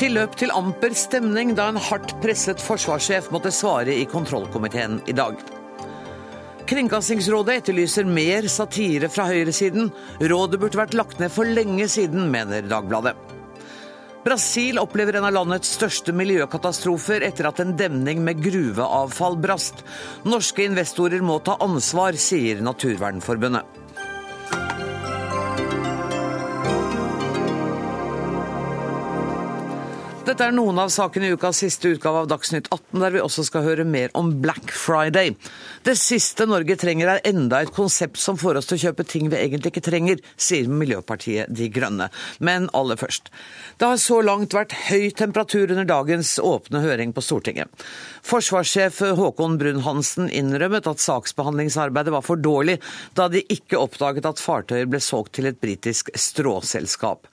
Tilløp til amper stemning da en hardt presset forsvarssjef måtte svare i kontrollkomiteen i dag. Kringkastingsrådet etterlyser mer satire fra høyresiden. Rådet burde vært lagt ned for lenge siden, mener Dagbladet. Brasil opplever en av landets største miljøkatastrofer etter at en demning med gruveavfall brast. Norske investorer må ta ansvar, sier Naturvernforbundet. Dette er noen av sakene i ukas siste utgave av Dagsnytt 18, der vi også skal høre mer om Black Friday. Det siste Norge trenger er enda et konsept som får oss til å kjøpe ting vi egentlig ikke trenger, sier Miljøpartiet De Grønne. Men aller først. Det har så langt vært høy temperatur under dagens åpne høring på Stortinget. Forsvarssjef Håkon Brun-Hansen innrømmet at saksbehandlingsarbeidet var for dårlig, da de ikke oppdaget at fartøyer ble solgt til et britisk stråselskap.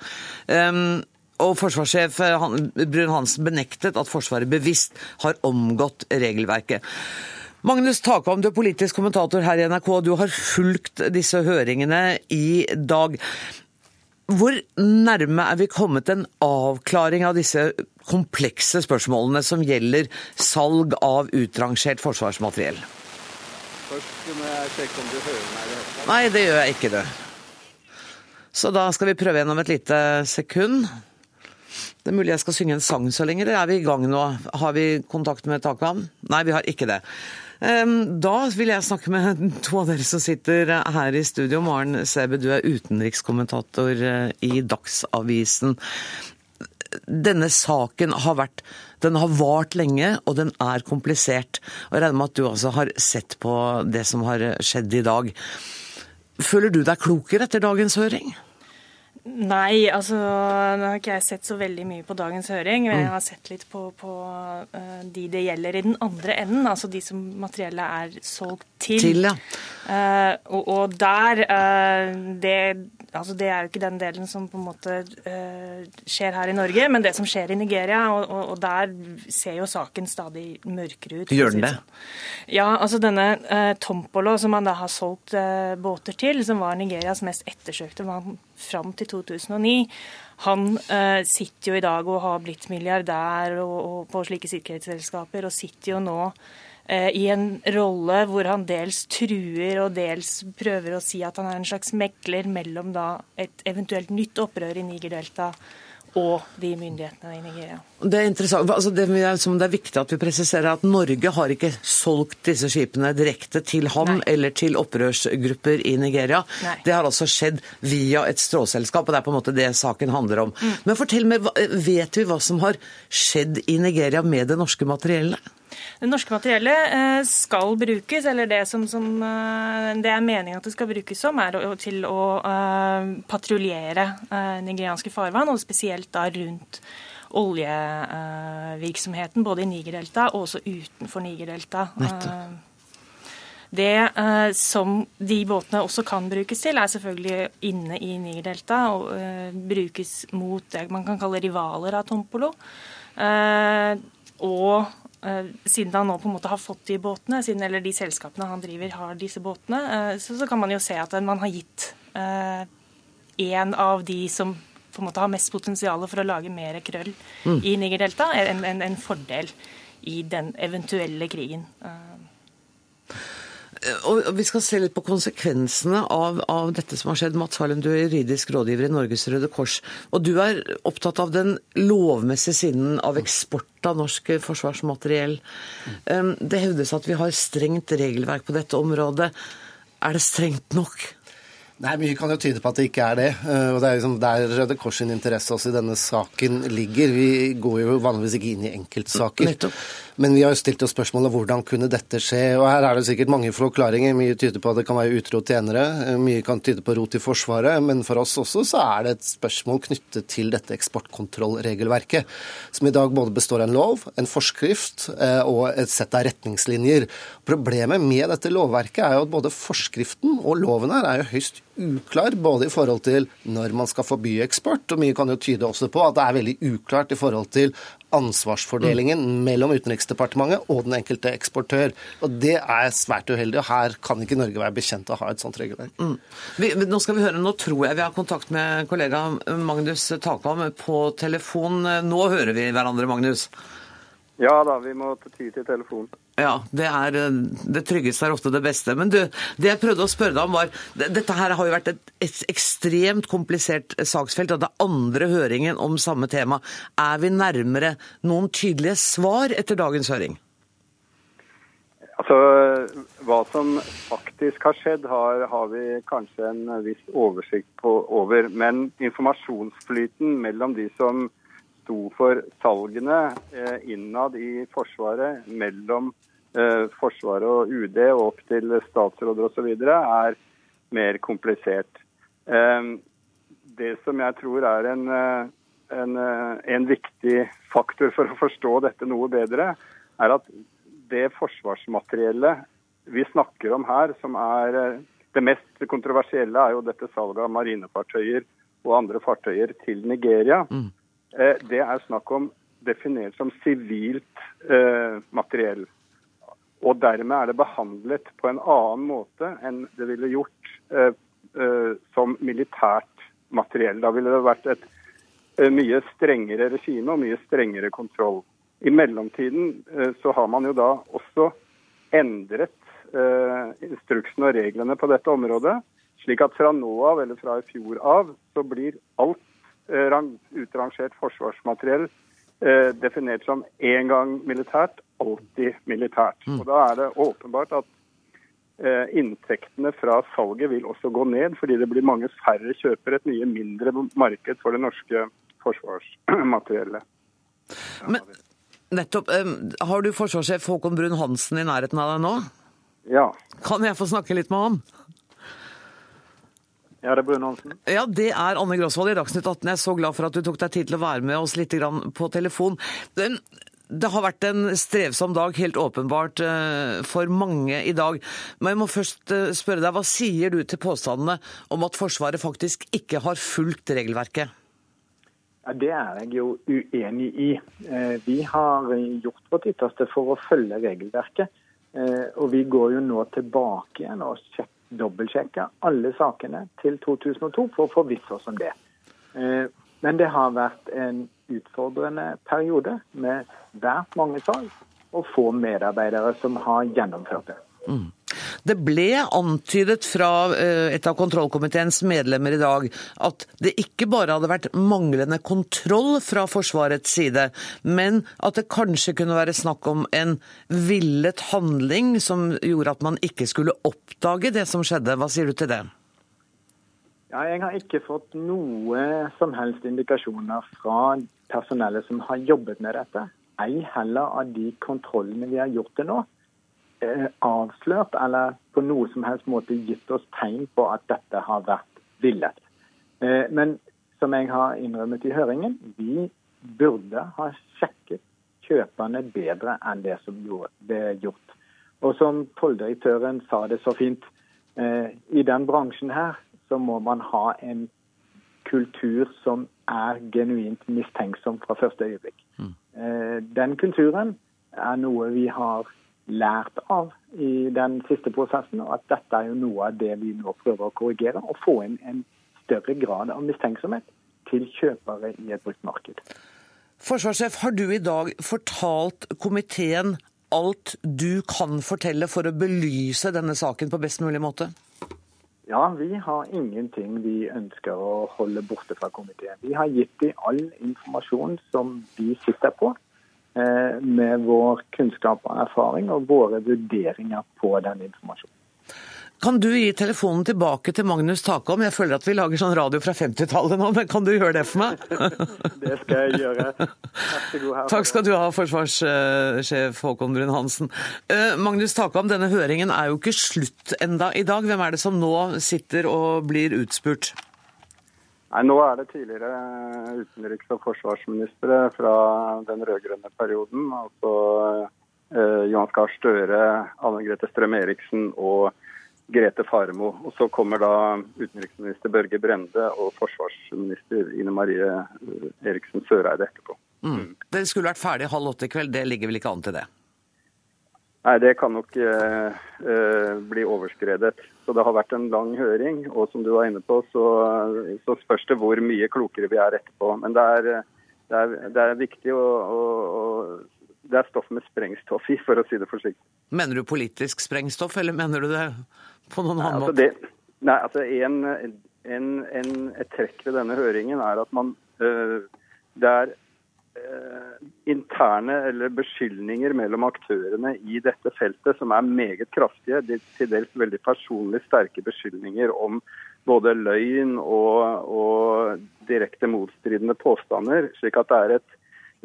Um, og forsvarssjef eh, Brun-Hansen benektet at Forsvaret bevisst har omgått regelverket. Magnus Takvam, du er politisk kommentator her i NRK. Du har fulgt disse høringene i dag. Hvor nærme er vi kommet en avklaring av disse komplekse spørsmålene som gjelder salg av utrangert forsvarsmateriell? Først må jeg sjekke om du hører meg. Nei, det gjør jeg ikke, du. Så da skal vi prøve gjennom et lite sekund. Det er mulig jeg skal synge en sang så lenge, eller er vi i gang nå? Har vi kontakt med Takvam? Nei, vi har ikke det. Da vil jeg snakke med to av dere som sitter her i studio. Maren Sebe, du er utenrikskommentator eh, i Dagsavisen. Denne saken har vært den har vart lenge, og den er komplisert. Og Jeg regner med at du også har sett på det som har skjedd i dag. Føler du deg klokere etter dagens høring? Nei, altså nå har ikke jeg sett så veldig mye på dagens høring. Men jeg mm. har sett litt på, på uh, de det gjelder i den andre enden, altså de som materiellet er solgt til. til ja. uh, og, og, der uh, det, altså det er jo ikke den delen som på en måte skjer her i Norge, men det som skjer i Nigeria. Og, og, og der ser jo saken stadig mørkere ut. Gjør den det? Sånn. Ja, altså denne Tompolo, som man da har solgt båter til, som var Nigerias mest ettersøkte mann fram til 2009. Han eh, sitter jo i dag og har blitt milliardær og, og på slike sikkerhetsselskaper, og sitter jo nå eh, i en rolle hvor han dels truer og dels prøver å si at han er en slags mekler mellom da et eventuelt nytt opprør i Nigerdelta og de myndighetene i Nigeria. Det er interessant. Altså det, det er viktig at vi presiserer at Norge har ikke solgt disse skipene direkte til ham Nei. eller til opprørsgrupper i Nigeria. Nei. Det har altså skjedd via et stråselskap, og det er på en måte det saken handler om. Mm. Men fortell meg, vet vi hva som har skjedd i Nigeria med det norske materiellet? Det norske materiellet eh, skal brukes, eller det som, som eh, det er meningen at det skal brukes som, er til å uh, patruljere nigerianske farvann, og spesielt da rundt oljevirksomheten, både i Nigerdelta og også utenfor Nigerdelta. Det eh, som de båtene også kan brukes til, er selvfølgelig inne i Nigerdelta og eh, brukes mot det man kan kalle rivaler av Tompolo. Eh, og Eh, siden han nå på en måte har fått de båtene, siden, eller de selskapene han driver har disse båtene, eh, så, så kan man jo se at man har gitt en eh, av de som på en måte har mest potensial for å lage mer krøll mm. i Nigerdelta, en, en, en fordel i den eventuelle krigen. Og Vi skal se litt på konsekvensene av, av, dette som har skjedd. Mats Harlem, du er juridisk rådgiver i Norges Røde Kors. Og du er opptatt av den lovmessige siden av eksport av norsk forsvarsmateriell. Um, det hevdes at vi har strengt regelverk på dette området. Er det strengt nok? Nei, Mye kan jo tyde på at det ikke er det. Eh, og Det er liksom der Røde Kors sin interesse også i denne saken ligger. Vi går jo vanligvis ikke inn i enkeltsaker. Nettopp. Men vi har jo stilt oss spørsmålet hvordan kunne dette skje. Og her er det sikkert mange forklaringer. Mye tyder på at det kan være utro tjenere. Mye kan tyde på rot i Forsvaret. Men for oss også så er det et spørsmål knyttet til dette eksportkontrollregelverket. Som i dag både består av en lov, en forskrift eh, og et sett av retningslinjer. Problemet med dette lovverket er jo at både forskriften og loven her er jo høyst uklar, både i forhold til når man skal forby eksport, og mye kan jo tyde også på at det er veldig uklart i forhold til ansvarsfordelingen mm. mellom Utenriksdepartementet og den enkelte eksportør. Og Det er svært uheldig, og her kan ikke Norge være bekjent av å ha et sånt regelverk. Mm. Vi, nå skal vi høre, nå tror jeg vi har kontakt med kollega Magnus Takvam på telefon. Nå hører vi hverandre, Magnus? Ja da, vi må ty til telefonen. Ja, det, er, eh, det tryggeste er ofte det beste. Men du, det jeg prøvde å spørre deg om var Dette her har jo vært et, et ekstremt komplisert saksfelt, og det andre høringen om samme tema. Er vi nærmere noen tydelige svar etter dagens høring? Altså, Hva som faktisk har skjedd, har, har vi kanskje en viss oversikt på, over. Men informasjonsflyten mellom de som sto for salgene eh, innad i Forsvaret, mellom eh, Forsvaret og UD og opp til statsråder osv., er mer komplisert. Eh, det som jeg tror er en, en, en viktig faktor for å forstå dette noe bedre, er at det forsvarsmateriellet vi snakker om her, som er det mest kontroversielle, er jo dette salget av marinefartøyer og andre fartøyer til Nigeria. Mm. Eh, det er snakk om definert som sivilt eh, materiell. Og dermed er det behandlet på en annen måte enn det ville gjort eh, eh, som militært materiell. Da ville det vært et eh, mye strengere regime og mye strengere kontroll. I mellomtiden eh, så har man jo da også endret instruksen og reglene på dette området, slik at fra nå av, eller fra i fjor av, så blir alt Eh, utrangert forsvarsmateriell eh, definert som én gang militært, alltid militært. Mm. Og Da er det åpenbart at eh, inntektene fra salget vil også gå ned, fordi det blir mange færre kjøpere, et mye mindre marked for det norske forsvarsmateriellet. Men nettopp, Har du forsvarssjef Håkon Brun-Hansen i nærheten av deg nå? Ja. Kan jeg få snakke litt med ham? Ja, det er Brun Hansen. Ja, det er Anne Grosvold i Dagsnytt 18. Jeg er så glad for at du tok deg tid til å være med oss litt på telefon. Det har vært en strevsom dag, helt åpenbart, eh, for mange i dag. Men jeg må først eh, spørre deg, hva sier du til påstandene om at Forsvaret faktisk ikke har fulgt regelverket? Ja, det er jeg jo uenig i. Eh, vi har gjort vårt ytterste for å følge regelverket. Og vi går jo nå tilbake igjen og dobbeltsjekker alle sakene til 2002 for å forvisse oss om det. Men det har vært en utfordrende periode med svært mange salg og få medarbeidere som har gjennomført det. Mm. Det ble antydet fra eh, et av kontrollkomiteens medlemmer i dag at det ikke bare hadde vært manglende kontroll fra Forsvarets side, men at det kanskje kunne være snakk om en villet handling som gjorde at man ikke skulle oppdage det som skjedde. Hva sier du til det? Ja, jeg har ikke fått noe som helst indikasjoner fra personellet som har jobbet med dette. Ei heller av de kontrollene vi har gjort til nå. Eh, avslørt eller på noe som helst måte gitt oss tegn på at dette har vært villet. Eh, men som jeg har innrømmet i høringen, vi burde ha sjekket kjøperne bedre enn det som ble gjort. Og som tolldirektøren sa det så fint, eh, i den bransjen her så må man ha en kultur som er genuint mistenksom fra første øyeblikk. Mm. Den kulturen er noe vi har lært av i den siste prosessen, og at dette er jo noe av det vi nå prøver å korrigere. Og få inn en større grad av mistenksomhet til kjøpere i et brukt marked. Forsvarssjef, har du i dag fortalt komiteen alt du kan fortelle for å belyse denne saken på best mulig måte? Ja, vi har ingenting vi ønsker å holde borte fra komiteen. Vi har gitt dem all informasjon som vi sitter på. Eh, med vår kunnskap og erfaring og våre vurderinger på den informasjonen. Kan du gi telefonen tilbake til Magnus Takholm? Jeg føler at vi lager sånn radio fra 50-tallet nå, men kan du gjøre det for meg? det skal jeg gjøre. Takk skal du ha, forsvarssjef Håkon Brun-Hansen. Eh, Magnus Takholm, denne høringen er jo ikke slutt enda i dag. Hvem er det som nå sitter og blir utspurt? Nei, Nå er det tidligere utenriks- og forsvarsministre fra den rød-grønne perioden. Altså eh, Johan Gahr Støre, Anne Grete Strøm-Eriksen og Grete Faremo. Og så kommer da utenriksminister Børge Brende og forsvarsminister Ine Marie eh, Eriksen Søreide etterpå. Mm. Dere skulle vært ferdig halv åtte i kveld, det ligger vel ikke an til det? Nei, det kan nok eh, eh, bli overskredet. Så det har vært en lang høring. Og som du var inne på, så, så spørs det hvor mye klokere vi er etterpå. Men det er, det er, det er viktig å, å, å, Det er stoff med sprengstoff i, for å si det forsiktig. Mener du politisk sprengstoff, eller mener du det på noen annen altså måte? Altså nei, altså en, en, en, Et trekk ved denne høringen er at man øh, Det er øh, interne eller beskyldninger mellom aktørene i dette feltet som er meget kraftige. De, til dels veldig personlig sterke beskyldninger om både løgn og, og direkte motstridende påstander. Slik at det er et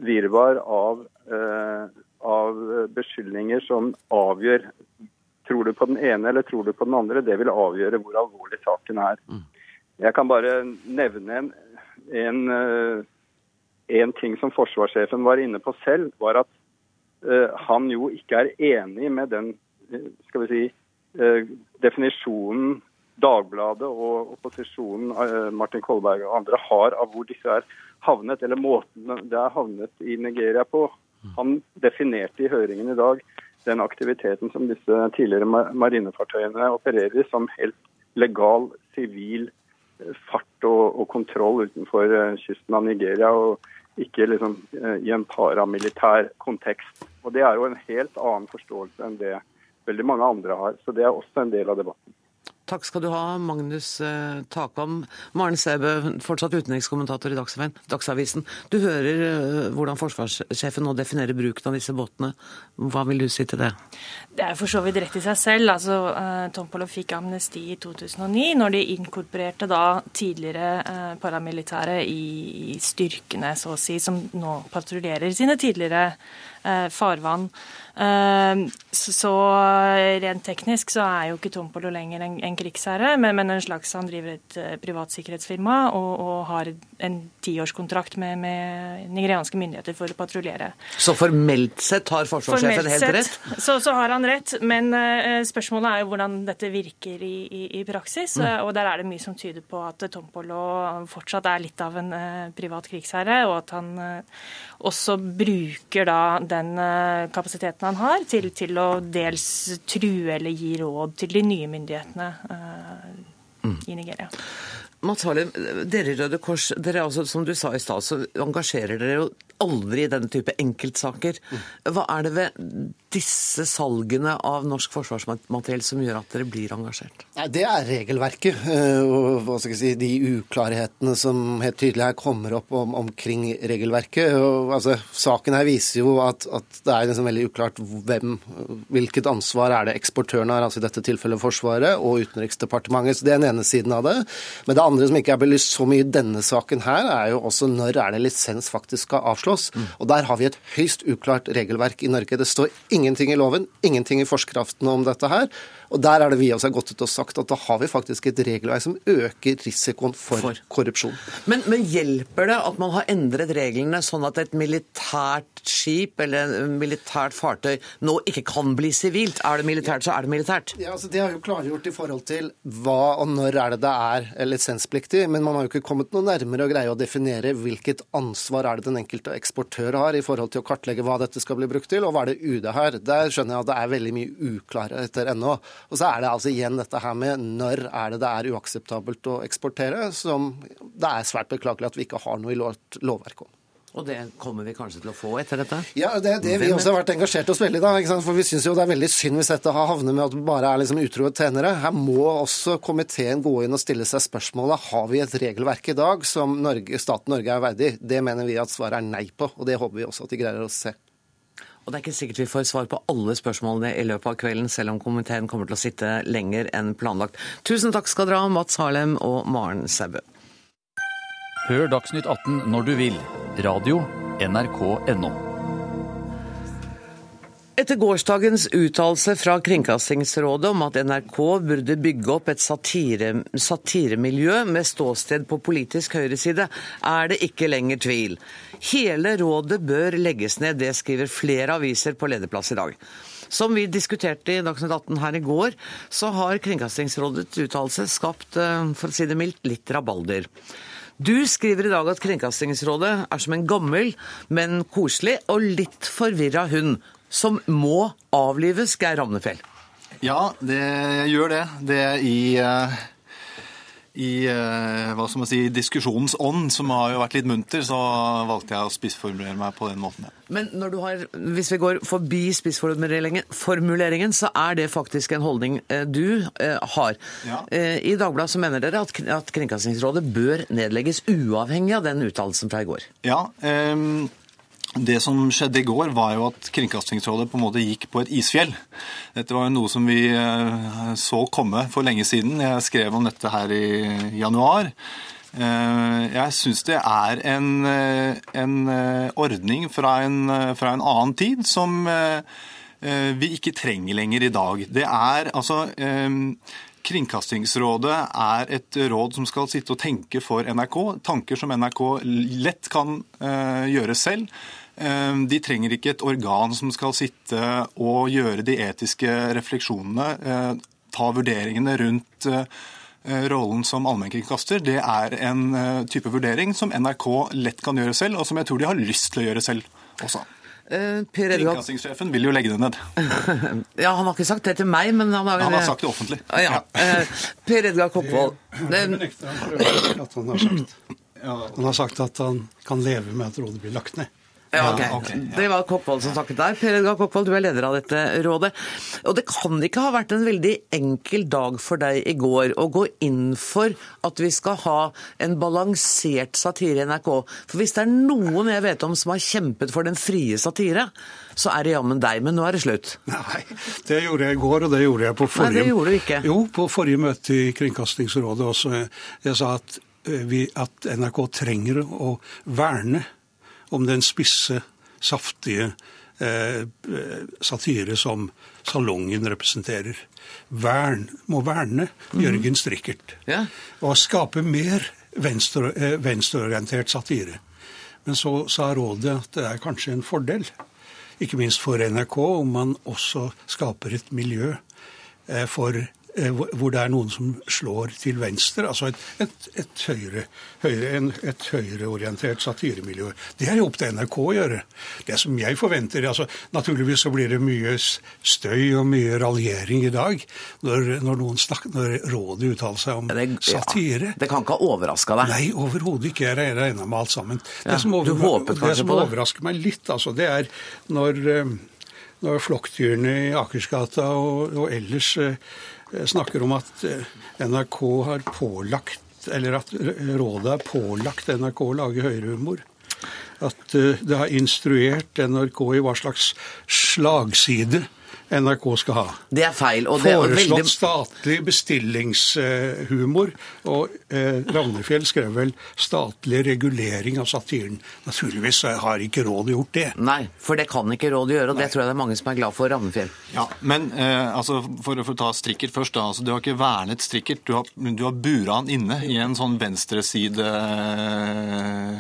virvar av, øh, av beskyldninger som avgjør Tror du på den ene eller tror du på den andre? Det vil avgjøre hvor alvorlig saken er. Jeg kan bare nevne en, en, eh, en ting som forsvarssjefen var inne på selv, var at uh, han jo ikke er enig med den eh, skal vi si, uh, definisjonen Dagbladet og opposisjonen, uh, Martin Kolberg og andre, har av hvor disse er havnet, eller måten det er havnet i Nigeria på. Han definerte i høringen i dag den aktiviteten som disse tidligere marinefartøyene opererer i, som helt legal sivil eh, fart og, og kontroll utenfor uh, kysten av Nigeria, og ikke liksom uh, i en paramilitær kontekst. Og Det er jo en helt annen forståelse enn det veldig mange andre har. Så det er også en del av debatten. Takk skal du ha, Magnus Takom. Takam. Maren Sæbø, fortsatt utenrikskommentator i Dagsavisen. Du hører eh, hvordan forsvarssjefen nå definerer bruken av disse båtene. Hva vil du si til det? Det er for så vidt rett i seg selv. Altså, eh, Tom Polo fikk amnesti i 2009 når de inkorporerte da tidligere paramilitære i styrkene, så å si, som nå patruljerer sine tidligere farvann. Ehm, så rent teknisk så er jo ikke Tompolo lenger en, en krigsherre, men, men, en slags han driver et privatsikkerhetsfirma privat sikkerhetsfirma og, og, har en tiårskontrakt med, med nigerianske myndigheter for å patruljere. Så formelt sett har forsvarssjefen helt rett? Så, så har han rett, men uh, spørsmålet er jo hvordan dette virker i, i, i praksis. Mm. Uh, og der er det mye som tyder på at Tompolo fortsatt er litt av en privat krigsherre, og at han også bruker da den kapasiteten han har, til, til å dels true eller gi råd til de nye myndighetene uh, mm. i Nigeria. Mats Harlem, dere i Røde Kors, dere er altså, som du sa i stad, så engasjerer dere jo aldri i denne type enkeltsaker. Hva er det ved disse salgene av norsk forsvarsmateriell som gjør at dere blir engasjert? Ja, det er regelverket eh, og hva skal jeg si, de uklarhetene som helt tydelig her kommer opp om, omkring regelverket. Og, altså, saken her viser jo at, at det er liksom veldig uklart hvem, hvilket ansvar er det eksportøren har, altså i dette tilfellet Forsvaret og Utenriksdepartementet. Så Det er den ene siden av det. Men det andre som ikke er belyst så mye i denne saken her, er jo også når er det lisens faktisk skal avslås. Mm. Og Der har vi et høyst uklart regelverk i Norge. Det står ingen ingenting i loven, ingenting i forskraften om dette her. Og Der er det vi også har gått ut og sagt at da har vi faktisk et regelverk som øker risikoen for, for. korrupsjon. Men, men, hjelper det at man har endret reglene sånn at et militært skip eller et militært fartøy nå ikke kan bli sivilt? Er det militært, så er det militært? Ja, altså Det har jo klargjort i forhold til hva og når er det det er lisenspliktig, men man har jo ikke kommet noe nærmere å greie å definere hvilket ansvar er det den enkelte eksportør har i forhold til å kartlegge hva dette skal bli brukt til, og hva er det UD har. Der skjønner jeg at det er veldig mye uklarheter ennå. Og så er det altså igjen dette her med når er det det er uakseptabelt å eksportere, som det er svært beklagelig at vi ikke har noe i lovverk om. Og det kommer vi kanskje til å få etter dette? Ja, det er det vi også har vært engasjert oss veldig da. For vi syns jo det er veldig synd hvis dette havnet med at det bare er liksom utro tjenere. Her må også komiteen gå inn og stille seg spørsmålet har vi et regelverk i dag som Norge, staten Norge er verdig. Det mener vi at svaret er nei på, og det håper vi også at de greier å se. Og Det er ikke sikkert vi får svar på alle spørsmålene i løpet av kvelden, selv om komiteen kommer til å sitte lenger enn planlagt. Tusen takk skal dere ha, Mats Harlem og Maren Sæbø. Hør Dagsnytt 18 når du vil. Radio NRK NRK.no. Etter gårsdagens uttalelse fra Kringkastingsrådet om at NRK burde bygge opp et satire, satiremiljø med ståsted på politisk høyreside, er det ikke lenger tvil. Hele rådet bør legges ned, det skriver flere aviser på lederplass i dag. Som vi diskuterte i Dagsnytt 18 her i går, så har Kringkastingsrådets uttalelse skapt, eh, for å si det mildt, litt rabalder. Du skriver i dag at Kringkastingsrådet er som en gammel, men koselig og litt forvirra hund som må avlives, Geir Ramnefjell? Ja, det gjør det. Det er i uh i uh, hva skal man si, diskusjonens ånd, som har jo vært litt munter, så valgte jeg å spissformulere meg på den måten. Men når du har, hvis vi går forbi spissformuleringen, så er det faktisk en holdning uh, du har. Ja. I Dagbladet så mener dere at Kringkastingsrådet bør nedlegges uavhengig av den uttalelsen fra i går. Ja, um det som skjedde i går, var jo at Kringkastingsrådet på en måte gikk på et isfjell. Dette var jo noe som vi eh, så komme for lenge siden. Jeg skrev om dette her i januar. Eh, jeg syns det er en, eh, en ordning fra en, fra en, annen tid som vi ikke trenger lenger i dag. Det er altså Kringkastingsrådet er et råd som skal sitte og tenke for NRK. Tanker som NRK lett kan gjøre selv. Ehm, de trenger ikke et organ som skal sitte og gjøre de etiske refleksjonene, eh, ta vurderingene rundt eh, rollen som allmennkringkaster. Det er en eh, type vurdering som NRK lett kan gjøre selv, og som jeg tror de har lyst til å gjøre selv også. Kringkastingssjefen vil jo legge det ned. ja, Han har ikke sagt det til meg, men han har, han har sagt det offentlig. Ja. Per Edgar Koppvold. Han har sagt at han kan leve med at rådet blir lagt ned. Ja, okay. okay. Det var Koppvold som snakket der. Per Edgar Koppvold, du er leder av dette rådet. Og det kan ikke ha vært en veldig enkel dag for deg i går å gå inn for at vi skal ha en balansert satire i NRK. For hvis det er noen jeg vet om som har kjempet for den frie satire, så er det jammen deg. Men nå er det slutt. Nei, det gjorde jeg i går, og det gjorde jeg på forrige, Nei, det gjorde du ikke. Jo, på forrige møte i Kringkastingsrådet også. Jeg sa at, eh, vi, at NRK trenger å verne om den spisse, saftige eh, satire som salongen representerer. Vern, må verne. Jørgen Strikkert. Ja. Og skape mer venstre, eh, venstreorientert satire. Men så sa rådet at det er kanskje en fordel, ikke minst for NRK, om man også skaper et miljø eh, for Eh, hvor det er noen som slår til venstre. Altså et, et, et, høyre, høyre, et høyreorientert satiremiljø. Det er jo opp til NRK å gjøre. Det som jeg forventer altså Naturligvis så blir det mye støy og mye raljering i dag når, når, noen snakker, når rådet uttaler seg om det, satire. Ja, det kan ikke ha overraska deg? Nei, overhodet ikke. Jeg regna med alt sammen. Det ja, som, over, det som overrasker meg litt, altså, det er når, eh, når flokkdyrene i Akersgata og, og ellers eh, Eh, snakker om at eh, NRK har pålagt, eller at rådet har pålagt NRK å lage høyrehumor. At eh, det har instruert NRK i hva slags slagside NRK skal ha. Det er feil. Og det Foreslått veldig... statlig bestillingshumor. Og eh, Ravnefjell skrev vel 'statlig regulering av satiren'. Naturligvis har ikke rådet gjort det. Nei, for det kan ikke rådet gjøre, og Nei. det tror jeg det er mange som er glad for. Ravnefjell. Ja, Men eh, altså, for, for, å ta strikkert først, da. Altså, du har ikke vernet strikkert. Du har, du har bura han inne i en sånn venstreside øh,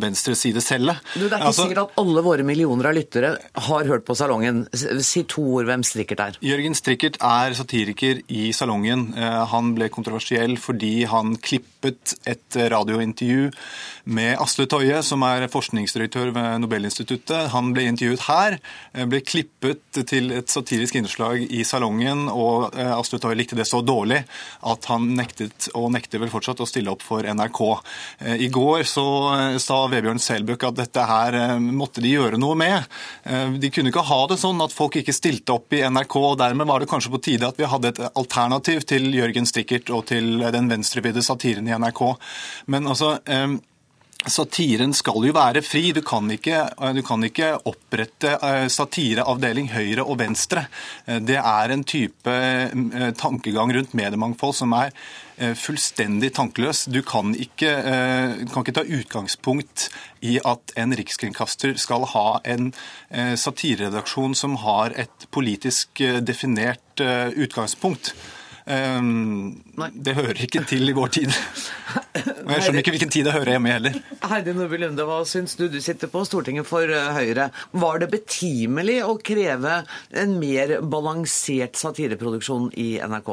venstresidecelle. Du, det er ikke altså, sikkert at alle våre millioner av lyttere har hørt på Salongen. Si to ord hvem Strikkert er. Jørgen Strikkert er satiriker i Salongen. Eh, han ble kontroversiell fordi han klippet et radiointervju med Asle Toje, som er forskningsdirektør ved Nobelinstituttet. Han ble intervjuet her, eh, ble klippet til et satirisk innslag i Salongen, og eh, Asle Toje likte det så dårlig at han nektet, og nekter vel fortsatt, å stille opp for NRK. I går så sa Vebjørn Selbøk at dette her måtte de gjøre noe med. De kunne ikke ha det sånn at folk ikke stilte opp i NRK. og Dermed var det kanskje på tide at vi hadde et alternativ til Jørgen Stikkert og til den venstrevidde satiren i NRK. Men altså... Satiren skal jo være fri. Du kan ikke, du kan ikke opprette eh, satireavdeling høyre og venstre. Eh, det er en type eh, tankegang rundt mediemangfold som er fullstendig tankeløs. Du kan ikke, kan ikke ta utgangspunkt i at en rikskringkaster skal ha en satireredaksjon som har et politisk definert utgangspunkt. Det hører ikke til i vår tid. Og jeg skjønner ikke hvilken tid det hører hjemme i heller. Heidi Nordby Lunde, hva syns du? Du sitter på Stortinget for eh, Høyre. Var det betimelig å kreve en mer balansert satireproduksjon i NRK?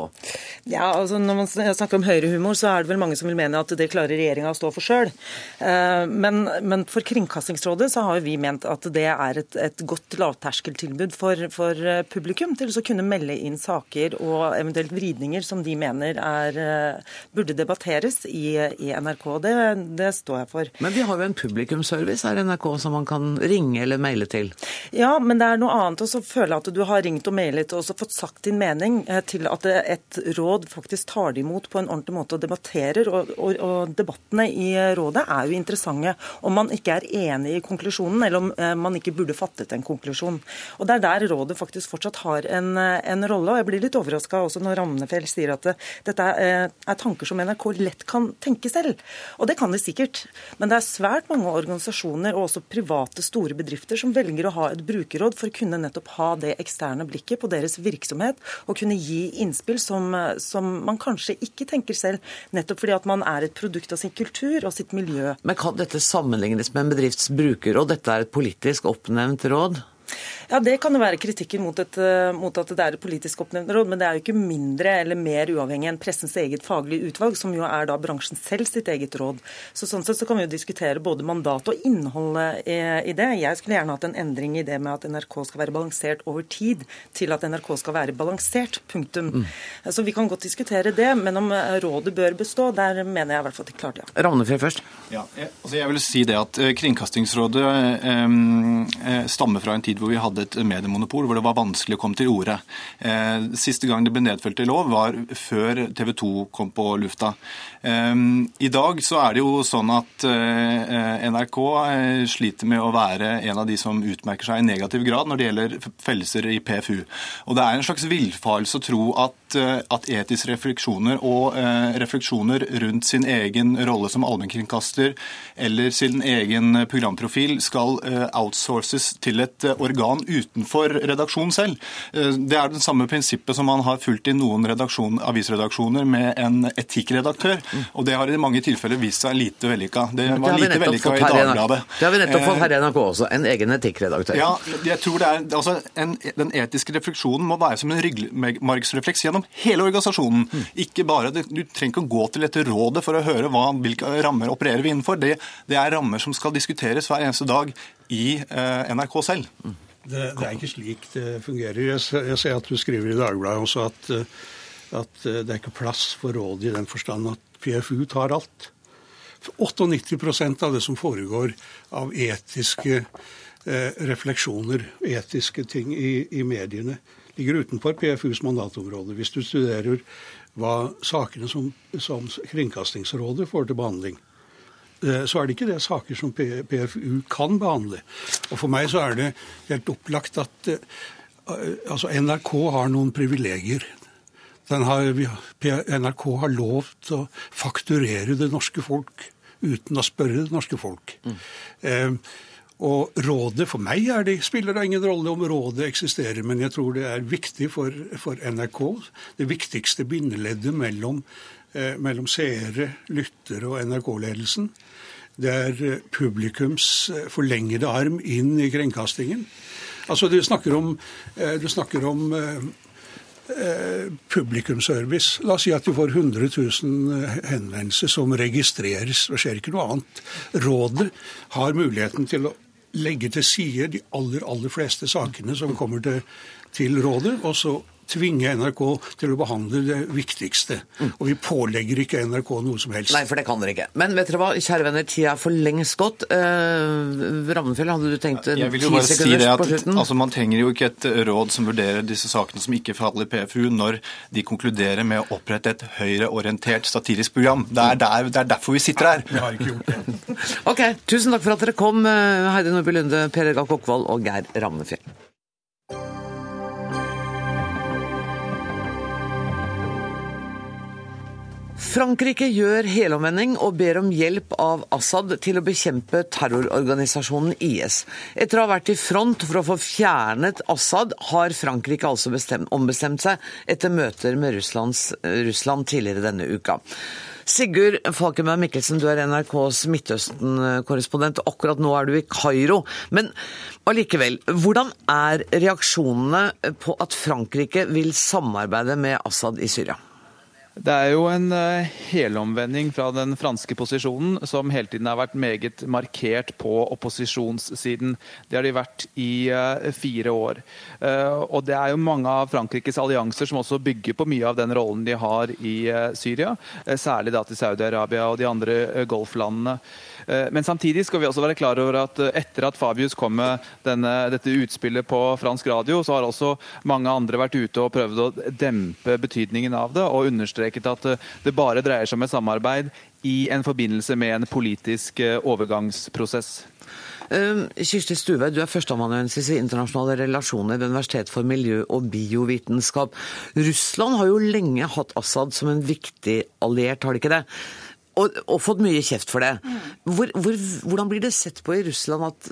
Ja, altså Når man snakker om høyrehumor, så er det vel mange som vil mene at det klarer regjeringa å stå for sjøl. Eh, men, men, for Kringkastingsrådet så har vi ment at det er et, et godt lavterskeltilbud for, for, eh, publikum til å kunne melde inn saker og eventuelt vridninger som de mener er, burde debatteres i, i NRK. Det, det, står jeg for. Men vi har jo en publikumsservice her i NRK som man kan ringe eller maile til? Ja, men det er noe annet å føle at du har ringt og mailet og også fått sagt din mening, eh, til at et råd faktisk tar det imot på en ordentlig måte og debatterer. Og, og, og debattene i rådet er jo interessante om man ikke er enig i konklusjonen, eller om eh, man ikke burde fattet en konklusjon. Og Det er der rådet faktisk fortsatt har en, en rolle. og Jeg blir litt overraska også når Ramnefjell sier at det, dette er, er tanker som NRK lett kan tenke selv. Og det kan de sikkert. Men det er svært mange organisasjoner og også private store bedrifter som velger å ha et brukerråd for å kunne nettopp ha det eksterne blikket på deres virksomhet og kunne gi innspill som, som man kanskje ikke tenker selv, nettopp fordi at man er et produkt av sin kultur og sitt miljø. Men kan dette sammenlignes med en bedrifts brukerråd? Dette er et politisk oppnevnt råd? Ja, Det kan jo være kritikken mot, et, eh, mot, at det er et politisk oppnevnt råd, men det er jo ikke mindre eller mer uavhengig enn pressens eget faglige utvalg, som jo er da bransjen selv sitt eget råd. Så Sånn sett så kan vi jo diskutere både mandat og innholdet i, det. Jeg skulle gjerne hatt en endring i det med at NRK skal være balansert over tid, til at NRK skal være balansert. Punktum. Mm. Så vi kan godt diskutere det, men om eh, rådet bør bestå, der mener jeg i hvert fall at de klarte ja. Ravnefjell først. Ja, jeg, altså jeg vil si det at eh, Kringkastingsrådet eh, stammer fra en tid hvor vi hadde et mediemonopol hvor det var vanskelig å komme til orde. Eh, siste gang det ble nedfelt i lov, var før TV 2 kom på lufta. Eh, I dag så er det jo sånn at eh, NRK sliter med å være en av de som utmerker seg i negativ grad når det gjelder fellelser i PFU. Og Det er en slags villfarelse å tro at, at etiske refleksjoner og refleksjoner rundt sin egen rolle som allmennkringkaster eller sin egen programprofil skal outsources til et organ utenfor redaksjonen selv. Eh, det er det samme prinsippet som man har fulgt i noen avisredaksjoner med en etikkredaktør. Og det har i mange tilfeller vist seg lite vellykka. Det var det lite vellykka i Dagbladet. Det har vi nettopp fått her i NRK også. En egen etikkredaktør. Ja, jeg tror det er, altså, en, Den etiske refleksjonen må være som en ryggmargsrefleks gjennom hele organisasjonen. Ikke bare, Du trenger ikke å gå til dette rådet for å høre hva, hvilke rammer opererer vi innenfor. Det, det er rammer som skal diskuteres hver eneste dag i eh, NRK selv. Det, det, er ikke slik det fungerer. Jeg, jeg ser at du skriver i Dagbladet også at, eh, at, eh, det er ikke plass for rådet i den forstand at PFU tar alt. 98% av det som foregår av etiske eh, refleksjoner, etiske ting i, i, mediene, ligger utenfor PFUs mandatområde. Hvis du studerer hva sakene som, som Kringkastingsrådet får til behandling, Eh, så er det ikke det saker som PFU kan behandle. Og For meg så er det helt opplagt at eh, altså NRK har noen privilegier. Har, NRK har lov til å fakturere det norske folk uten å spørre det norske folk. Mm. Eh, og rådet, For meg er det, spiller det ingen rolle om rådet eksisterer, men jeg tror det er viktig for, for NRK. Det viktigste bindeleddet mellom, eh, mellom seere, lyttere og NRK-ledelsen. Det er eh, publikums eh, forlengede arm inn i kringkastingen. Altså, Du snakker om, eh, du snakker om publikumsservice. La oss si at du får 100 000 henvendelser som registreres. Det skjer ikke noe annet. Rådet har muligheten til å legge til side de aller, aller fleste sakene som kommer til, til rådet, og så tvinge NRK til å behandle det viktigste. Og vi pålegger ikke NRK noe som helst. Nei, for det kan dere ikke. Men vet dere hva, kjære venner, tida er for lengst gått. Uh, Rammenfjell, hadde du tenkt ti sekunder si på slutten? Altså, man trenger jo ikke et råd som vurderer disse sakene som ikke faller i PFU, når de konkluderer med å opprette et høyreorientert satirisk program. Det er, der, det er derfor vi sitter her. Vi har ikke gjort det. ok, tusen takk for at dere kom, eh, Heidi Nordby Lunde, Per Edgar Kokkvold og Geir Rammefjell. Frankrike gjør helomvending og ber om hjelp av Assad til å bekjempe terrororganisasjonen IS. Etter å ha vært i front for å få fjernet Assad, har Frankrike altså bestemt, ombestemt seg etter møter med Russlands, Russland tidligere denne uka. Sigurd Falkenberg Mikkelsen, du er NRKs Midtøsten-korrespondent. Akkurat nå er du i Kairo. Men allikevel, hvordan er reaksjonene på at Frankrike vil samarbeide med Assad i Syria? Det er jo en eh, helomvending fra den franske posisjonen, som hele tiden har vært meget markert på opposisjonssiden. Det har de vært i uh, fire år. Uh, og det er jo mange av Frankrikes allianser som også bygger på mye av den rollen de har i Syria. særlig da til Saudi-Arabia og de andre golflandene. Men samtidig skal vi også være klar over at etter at Fabius kom med denne, dette utspillet på fransk radio, så har også mange andre vært ute og prøvd å dempe betydningen av det og understreket at det bare dreier seg om et samarbeid i en forbindelse med en politisk overgangsprosess. Kirsti Stuve, du er førsteamanuensis i internasjonale relasjoner ved Universitet for miljø og biovitenskap. Russland har jo lenge hatt Assad som en viktig alliert, har de ikke det? Og, og, fått mye kjeft for det. Hvor, hvor, hvordan blir det sett på i Russland at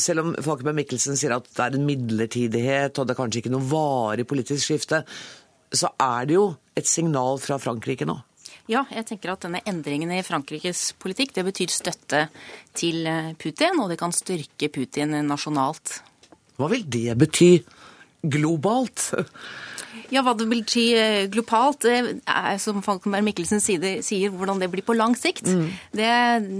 selv om Falkenberg Mikkelsen sier at det er en midlertidighet og det er kanskje ikke noe varig politisk skifte, så er det jo et signal fra Frankrike nå? Ja, jeg tenker at denne endringen i Frankrikes politikk det betyr støtte til Putin, og det kan styrke Putin nasjonalt. Hva vil det bety globalt? Ja, Hva det vil si eh, globalt, er, som Falkenberg Mikkelsen sier, hvordan det blir på lang sikt. Mm. Det,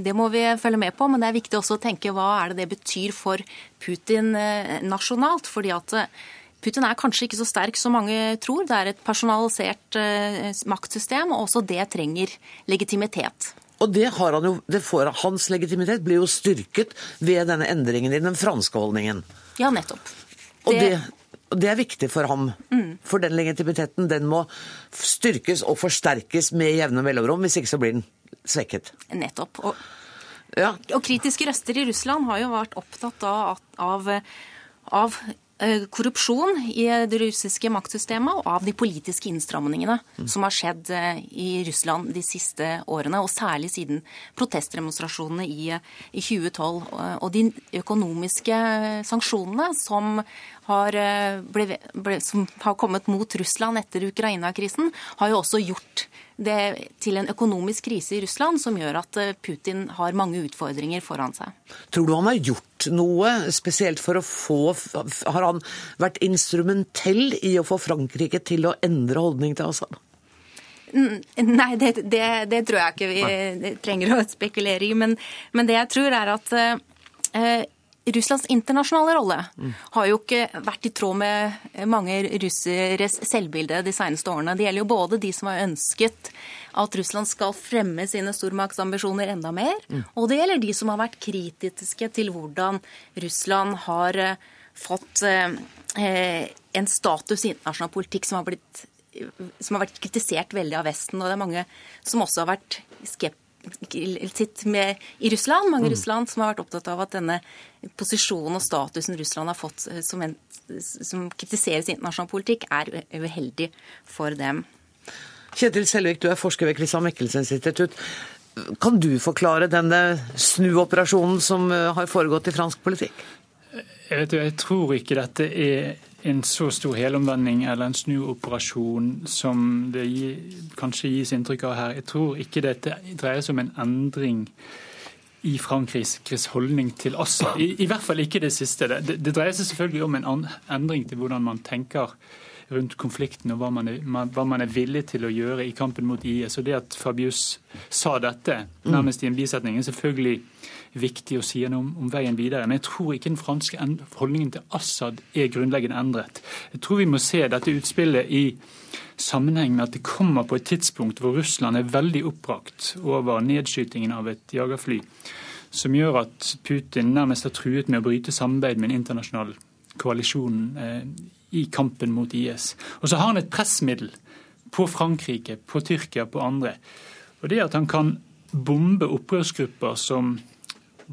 det, må vi følge med på, men det er viktig også å tenke hva er det det betyr for Putin eh, nasjonalt. fordi at eh, Putin er kanskje ikke så sterk som mange tror. Det er et personalisert maktsystem, og også det trenger legitimitet. Og det har han jo, det får, Hans legitimitet blir jo styrket ved denne endringen i den franske holdningen. Ja, nettopp. Det, og Det er viktig for ham. Mm. For den legitimiteten den må styrkes og forsterkes med jevne mellomrom. Hvis ikke så blir den svekket. Nettopp. Og, ja. og kritiske røster i Russland har jo vært opptatt av, av, av Eh, korrupsjon i det russiske maktsystemet og av de politiske innstramningene mm. som har skjedd eh, i Russland de siste årene, og særlig siden protestdemonstrasjonene i, i 2012. Og de økonomiske sanksjonene som har, ble, ble, som har kommet mot Russland etter Ukraina-krisen, har jo også gjort det til en økonomisk krise i Russland som gjør at eh, Putin har mange utfordringer foran seg. Tror du han har gjort noe spesielt for å få Har han vært instrumentell i å få Frankrike til å endre holdning til Assad? Nei, det, det, det tror jeg ikke vi trenger å spekulere i. Men, men det jeg tror er at eh, Russlands internasjonale rolle har jo ikke vært i tråd med mange russeres selvbilde de seneste årene. Det gjelder jo både de som har ønsket at Russland skal fremme sine stormaktsambisjoner enda mer, og det gjelder de som har vært kritiske til hvordan Russland har eh, fått eh, en status i internasjonal politikk som har, blitt, som har vært kritisert veldig av Vesten. Og det er mange som også har vært skeptiske sitt med i Russland, mange i mm. Russland som har vært opptatt av at denne posisjonen og statusen Russland har fått eh, som, en, som kritiseres i internasjonal politikk, er uheldig for dem. Kjetil Selvik, du er forsker ved Christian Michelsens institutt. Kan du forklare denne snuoperasjonen som eh, har foregått i fransk politikk? Jeg, vet, jeg tror ikke dette er en så stor helomvending eller en snuoperasjon som det gi, kanskje gis inntrykk av her. Jeg tror ikke dette dreier seg om en endring i Frankrikes holdning til Assad. I, I, hvert fall ikke det siste. Det, det dreier seg selvfølgelig om en endring til hvordan man tenker rundt konflikten og hva man, er, hva man, er, villig til å gjøre i kampen mot IS. Og Det at Fabius sa dette nærmest i en bisetning, er selvfølgelig viktig å si noe om, om, veien videre. Men jeg tror ikke den franske holdningen til Assad er grunnleggende endret. Jeg tror vi må se dette utspillet i sammenheng med at det kommer på et tidspunkt hvor Russland er veldig oppbrakt over nedskytingen av et jagerfly, som gjør at Putin nærmest har truet med å bryte samarbeid med en internasjonal koalisjon eh, i kampen mot IS. Og så har han et pressmiddel på Frankrike, på Tyrkia, på andre. Og det er at han kan bombe opprørsgrupper som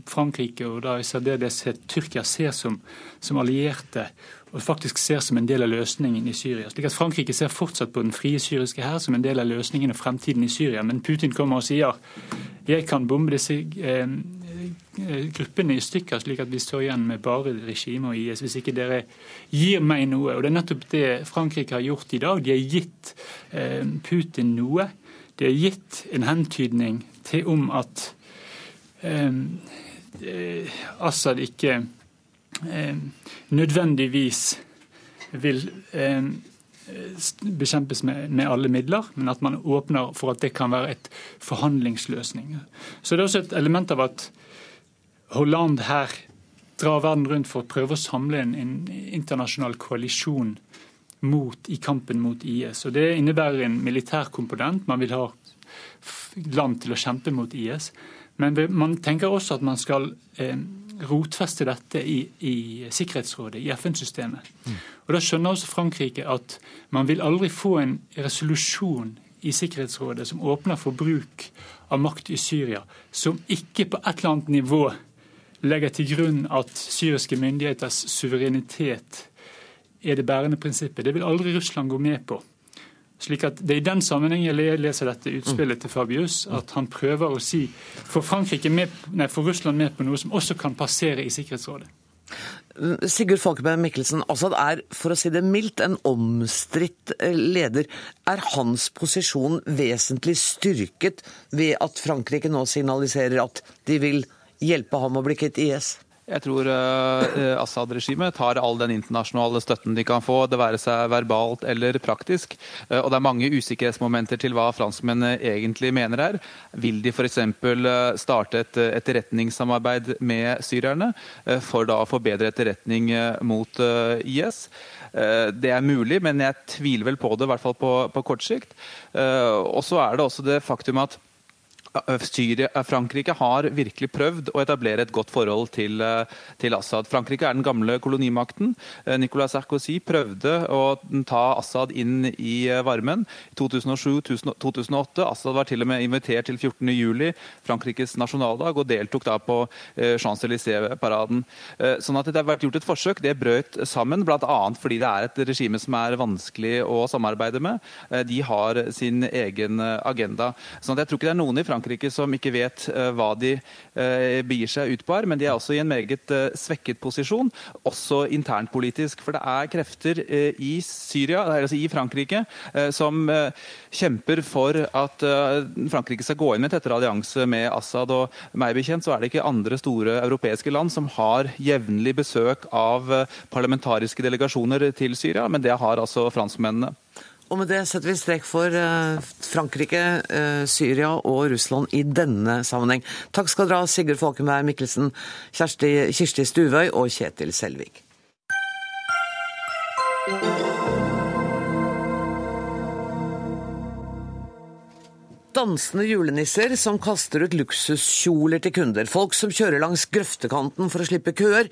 Frankrike og da i særdeleshet Tyrkia ser som, som, allierte og faktisk ser som en del av løsningen i Syria. Slik at Frankrike ser fortsatt på den frie syriske hær som en del av løsningen og fremtiden i Syria. Men Putin kommer og sier jeg kan bombe disse eh, eh gruppene i stykker, slik at vi står igjen med bare regimet og IS, hvis ikke dere gir meg noe. Og Det er nettopp det Frankrike har gjort i dag. De har gitt eh, Putin noe det har gitt en hentydning til om at Assad ikke eh, nødvendigvis vil eh, bekjempes med, med, alle midler, men at man åpner for at det kan være et forhandlingsløsning. Så det er også et element av at Hollande her drar verden rundt for å prøve å samle en, en internasjonal koalisjon mot, i kampen mot IS. Og Det innebærer en militær komponent. Man vil ha land til å kjempe mot IS. Men man tenker også at man skal eh, rotfeste dette i, i Sikkerhetsrådet, i FN-systemet. Mm. Og Da skjønner også Frankrike at man vil aldri få en resolusjon i Sikkerhetsrådet som åpner for bruk av makt i Syria, som ikke på et eller annet nivå legger til grunn at syriske myndigheters suverenitet er det bærende prinsippet. Det vil aldri Russland gå med på. Slik at Det er i den sammenheng jeg leser dette utspillet til Fabius, at han prøver å si for, med, nei, for Russland med på noe som også kan passere i Sikkerhetsrådet. Sigurd Falkenberg Mikkelsen, Assad er for å si det mildt en omstridt eh, leder. Er hans posisjon vesentlig styrket ved at Frankrike nå signaliserer at de vil hjelpe ham å bli kvitt IS? Jeg tror uh, Assad-regimet tar all den internasjonale støtten de kan få, det være seg verbalt eller praktisk. Uh, og det er mange usikkerhetsmomenter til hva franskmennene egentlig mener her. Vil de f.eks. Uh, starte et etterretningssamarbeid med syrerne uh, for da å få bedre etterretning mot IS? Det er mulig, men jeg tviler vel på det, i hvert fall på, på kort sikt. Og så er det også det faktum at Syria, Frankrike har virkelig prøvd å etablere et godt forhold til, til, Assad. Frankrike er den gamle kolonimakten. Nicolas Sarkozy prøvde å ta Assad inn i varmen i 2007-2008. Assad var til og med invitert til 14.07, Frankrikes nasjonaldag, og deltok da på Champs-Élysées-paraden. Sånn at det har vært gjort et forsøk. Det brøt sammen, bl.a. fordi det er et regime som er vanskelig å samarbeide med. De har sin egen agenda. Sånn at jeg tror ikke det er noen i Frankrike Frankrike som ikke vet eh, hva de eh, begir seg ut på her, men de er også i en meget eh, svekket posisjon, også internpolitisk. For det er krefter i Syria, altså i Frankrike, som kjemper for at Frankrike skal gå inn med tettere allianse med Assad. Og meg bekjent så er det ikke andre store europeiske land som har jevnlig besøk av parlamentariske delegasjoner til Syria, men det har altså franskmennene. Og med det setter vi strek for eh, Frankrike, eh, Syria og Russland i denne sammenheng. Takk skal dere ha, Sigurd Falkenberg Mikkelsen, Kjersti, Kirsti Stuvøy og Kjetil Selvik. Dansende julenisser som kaster ut luksuskjoler til kunder. Folk som kjører langs grøftekanten for å slippe køer.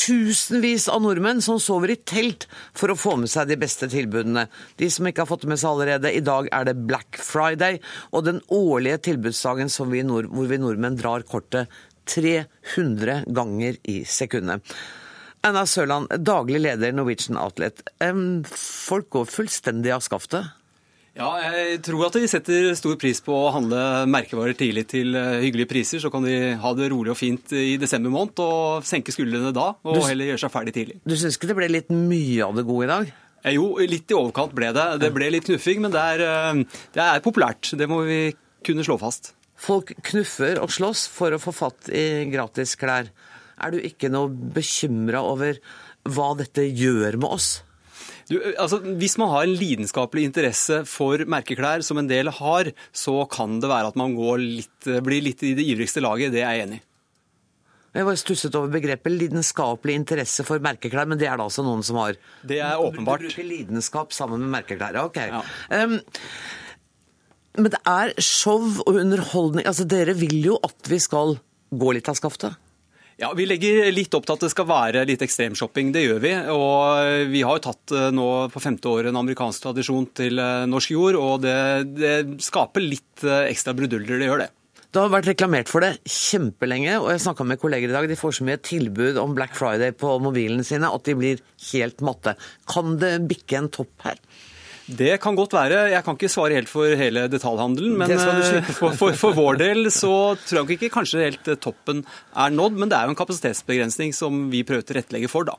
Tusenvis av nordmenn som sover i telt for å få med seg de beste tilbudene. De som ikke har fått det med seg allerede, i dag er det Black Friday og den årlige tilbudsdagen vi hvor vi nordmenn drar kortet 300 ganger i sekundet. Anna Sørland, daglig leder Norwegian Outlet. Folk går fullstendig av skaftet? Ja, jeg tror at de setter stor pris på å handle merkevarer tidlig til eh, hyggelige priser. Så kan de ha det rolig og fint i desember måned og senke skuldrene da, og du, heller gjøre seg ferdig tidlig. Du syns ikke det ble litt mye av det gode i dag? Eh, jo, litt i overkant ble det. Det ble litt knuffing, men det er, eh, det er populært. Det må vi kunne slå fast. Folk knuffer og slåss for å få fatt i gratis klær. Er du ikke noe bekymra over hva dette gjør med oss? Du, altså, hvis man har en lidenskapelig interesse for merkeklær, som en del har, så kan det være at man litt, blir litt i det ivrigste laget. Det er jeg enig i. Jeg var stusset over begrepet lidenskapelig interesse for merkeklær, men det er det altså noen som har? Det er åpenbart. Du bruker lidenskap sammen med merkeklær, ok. Ja. Um, men det er show og underholdning. Altså, Dere vil jo at vi skal gå litt av skaftet? Ja, Vi legger litt opp til at det skal være litt ekstremshopping. Det gjør vi. Og vi har jo tatt eh, nå på femte året en amerikansk tradisjon til eh, norsk jord, og det, det skaper litt eh, ekstra bruduljer. Det gjør det. Det har vært reklamert for det kjempelenge, og jeg snakka med kolleger i dag. De får så mye tilbud om Black Friday på mobilene sine at de blir helt matte. Kan det bikke en topp her? Det kan godt være. Jeg kan ikke svare helt for hele detaljhandelen. Men eh, for, for, for, vår del så tror jeg ikke kanskje helt eh, toppen er nådd. Men det er jo en kapasitetsbegrensning som vi prøver å tilrettelegge for, da.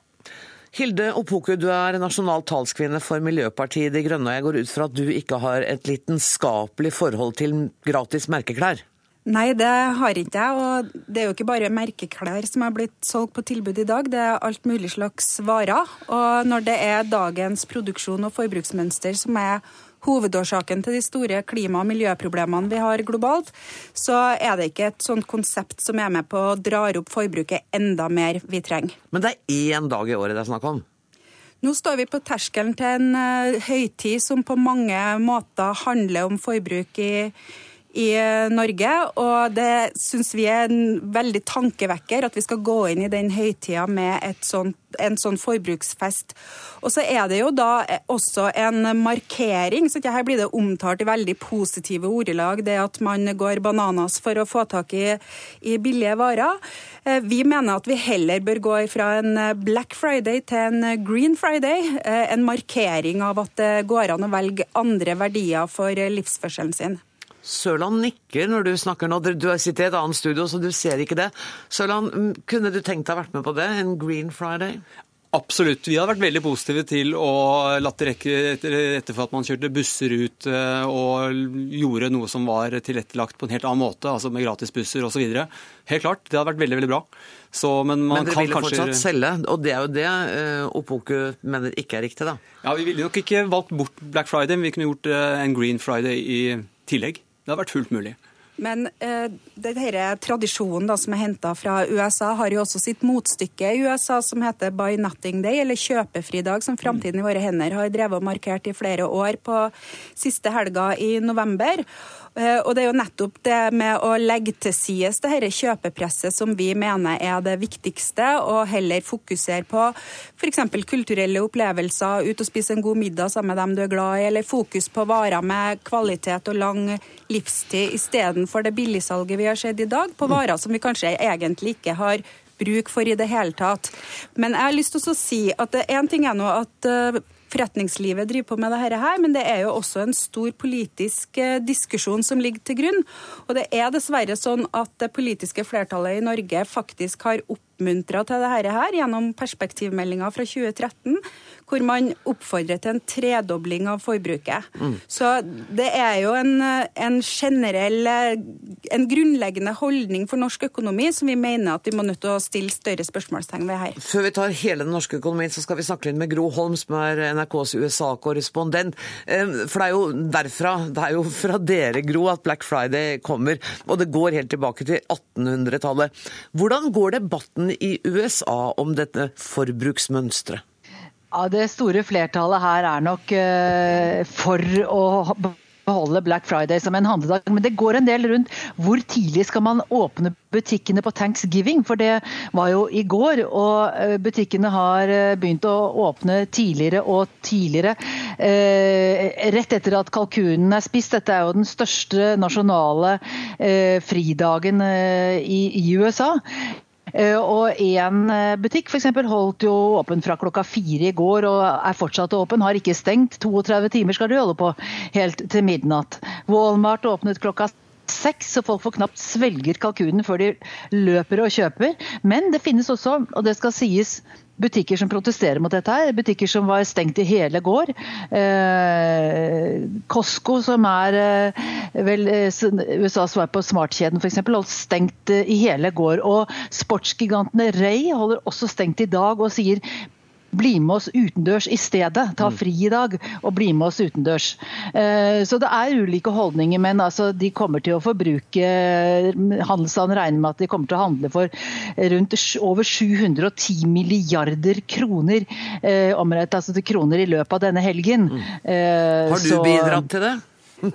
Hilde Opoku, du er nasjonal talskvinne for Miljøpartiet De Grønne. og Jeg går ut fra at du ikke har et lidenskapelig forhold til gratis merkeklær? Nei, det har ikke jeg. Og det er jo ikke bare merkeklær som er blitt solgt på tilbud i dag, det er alt mulig slags varer. Og når det er dagens produksjon og forbruksmønster som er hovedårsaken til de store klima- og miljøproblemene vi har globalt, så er det ikke et sånt konsept som er med på å dra opp forbruket enda mer vi trenger. Men det er én dag i året det er snakk om? Nå står vi på terskelen til en uh, høytid som på mange måter handler om forbruk i i Norge. Og det syns vi er en veldig tankevekker, at vi skal gå inn i den høytida med sånt, en sånn forbruksfest. Og så er det jo da også en markering, så her blir det omtalt i veldig positive ordelag, det at man går bananas for å få tak i, i billige varer. Eh, vi mener at vi heller bør gå fra en Black Friday til en Green Friday. Eh, en markering av at det går an å velge andre verdier for livsførselen sin. Sørland nikker når du snakker nå. Du sitter i et annet studio, så du ser ikke det. Sørland, kunne du tenkt deg å vært med på det? En Green Friday? Absolutt. Vi har vært veldig positive til å la rekke etter for at man kjørte busser ut eh, og gjorde noe som var tilrettelagt på en helt annen måte, altså med gratisbusser osv. Helt klart, det hadde vært veldig veldig bra. Så, men, men dere ville kanskje... fortsatt selge, og det er jo det uh, Opoku mener ikke er riktig, da? Ja, Vi ville nok ikke valgt bort Black Friday, men vi kunne gjort uh, en Green Friday i tillegg. Det har vært fullt mulig. Men eh, denne tradisjonen da, som er henta fra USA, har jo også sitt motstykke i USA som heter Buy Nothing Day, eller kjøpefridag, som Framtiden i våre hender har drevet og markert i flere år på siste helga i november. Eh, og det er jo nettopp det med å legge til side dette kjøpepresset som vi mener er det viktigste, og heller fokusere på f.eks. kulturelle opplevelser, ut og spise en god middag sammen med dem du er glad i, eller fokus på varer med kvalitet og lang livstid istedenfor det billigsalget vi har sett i dag, på varer som vi kanskje egentlig ikke har bruk for i det hele tatt. Men jeg har lyst til å si at én ting er nå at eh, forretningslivet driver på med dette her, men det er jo også en stor politisk eh, diskusjon som ligger til grunn. Og det er dessverre sånn at det politiske flertallet i Norge faktisk har oppmuntra til dette her gjennom perspektivmeldinga fra 2013 hvor man oppfordrer til en tredobling av forbruket. Mm. Så det er jo en, en, generell, en grunnleggende holdning for norsk økonomi som vi mener at vi må nødt til å stille større spørsmålstegn ved her. Før vi tar hele den norske økonomien, så skal vi snakke litt med Gro Holm, som er NRKs USA-korrespondent. For det er jo derfra, det er jo fra dere, Gro, at Black Friday kommer. Og det går helt tilbake til 1800-tallet. Hvordan går debatten i USA om dette forbruksmønsteret? Ja, Det store flertallet her er nok uh, for å beholde Black Friday som en handledag. Men det går en del rundt hvor tidlig skal man åpne butikkene på thanksgiving. For det var jo i går, og eh, butikkene har eh, begynt å åpne tidligere og tidligere. Eh, rett etter at kalkunen er spist. Dette er jo den største nasjonale eh, fridagen eh, i, i USA. Eh, og en eh, butikk f.eks. holdt jo åpen fra klokka fire i går og er fortsatt åpen, har ikke stengt. 32 timer skal de holde på, helt til midnatt. Walmart åpnet klokka seks, så folk får knapt svelger kalkunen før de løper og kjøper. Men det finnes også, og det skal sies, butikker som protesterer mot dette. her, Butikker som var stengt i hele går. Eh, Costco, som er eh, vel eh, USAs svar på smartkjeden f.eks., holdt stengt eh, i hele går. Og sportsgigantene Ray holder også stengt i dag og sier bli med oss utendørs i stedet. Ta mm. fri i dag og bli med oss utendørs. Eh, så det er ulike holdninger, men altså, de kommer til å forbruke Handelsstanden regner med at de kommer til å handle for rundt over 710 milliarder kroner eh, omrett altså til kroner i løpet av denne helgen. Mm. Eh, Har du så, bidratt til det?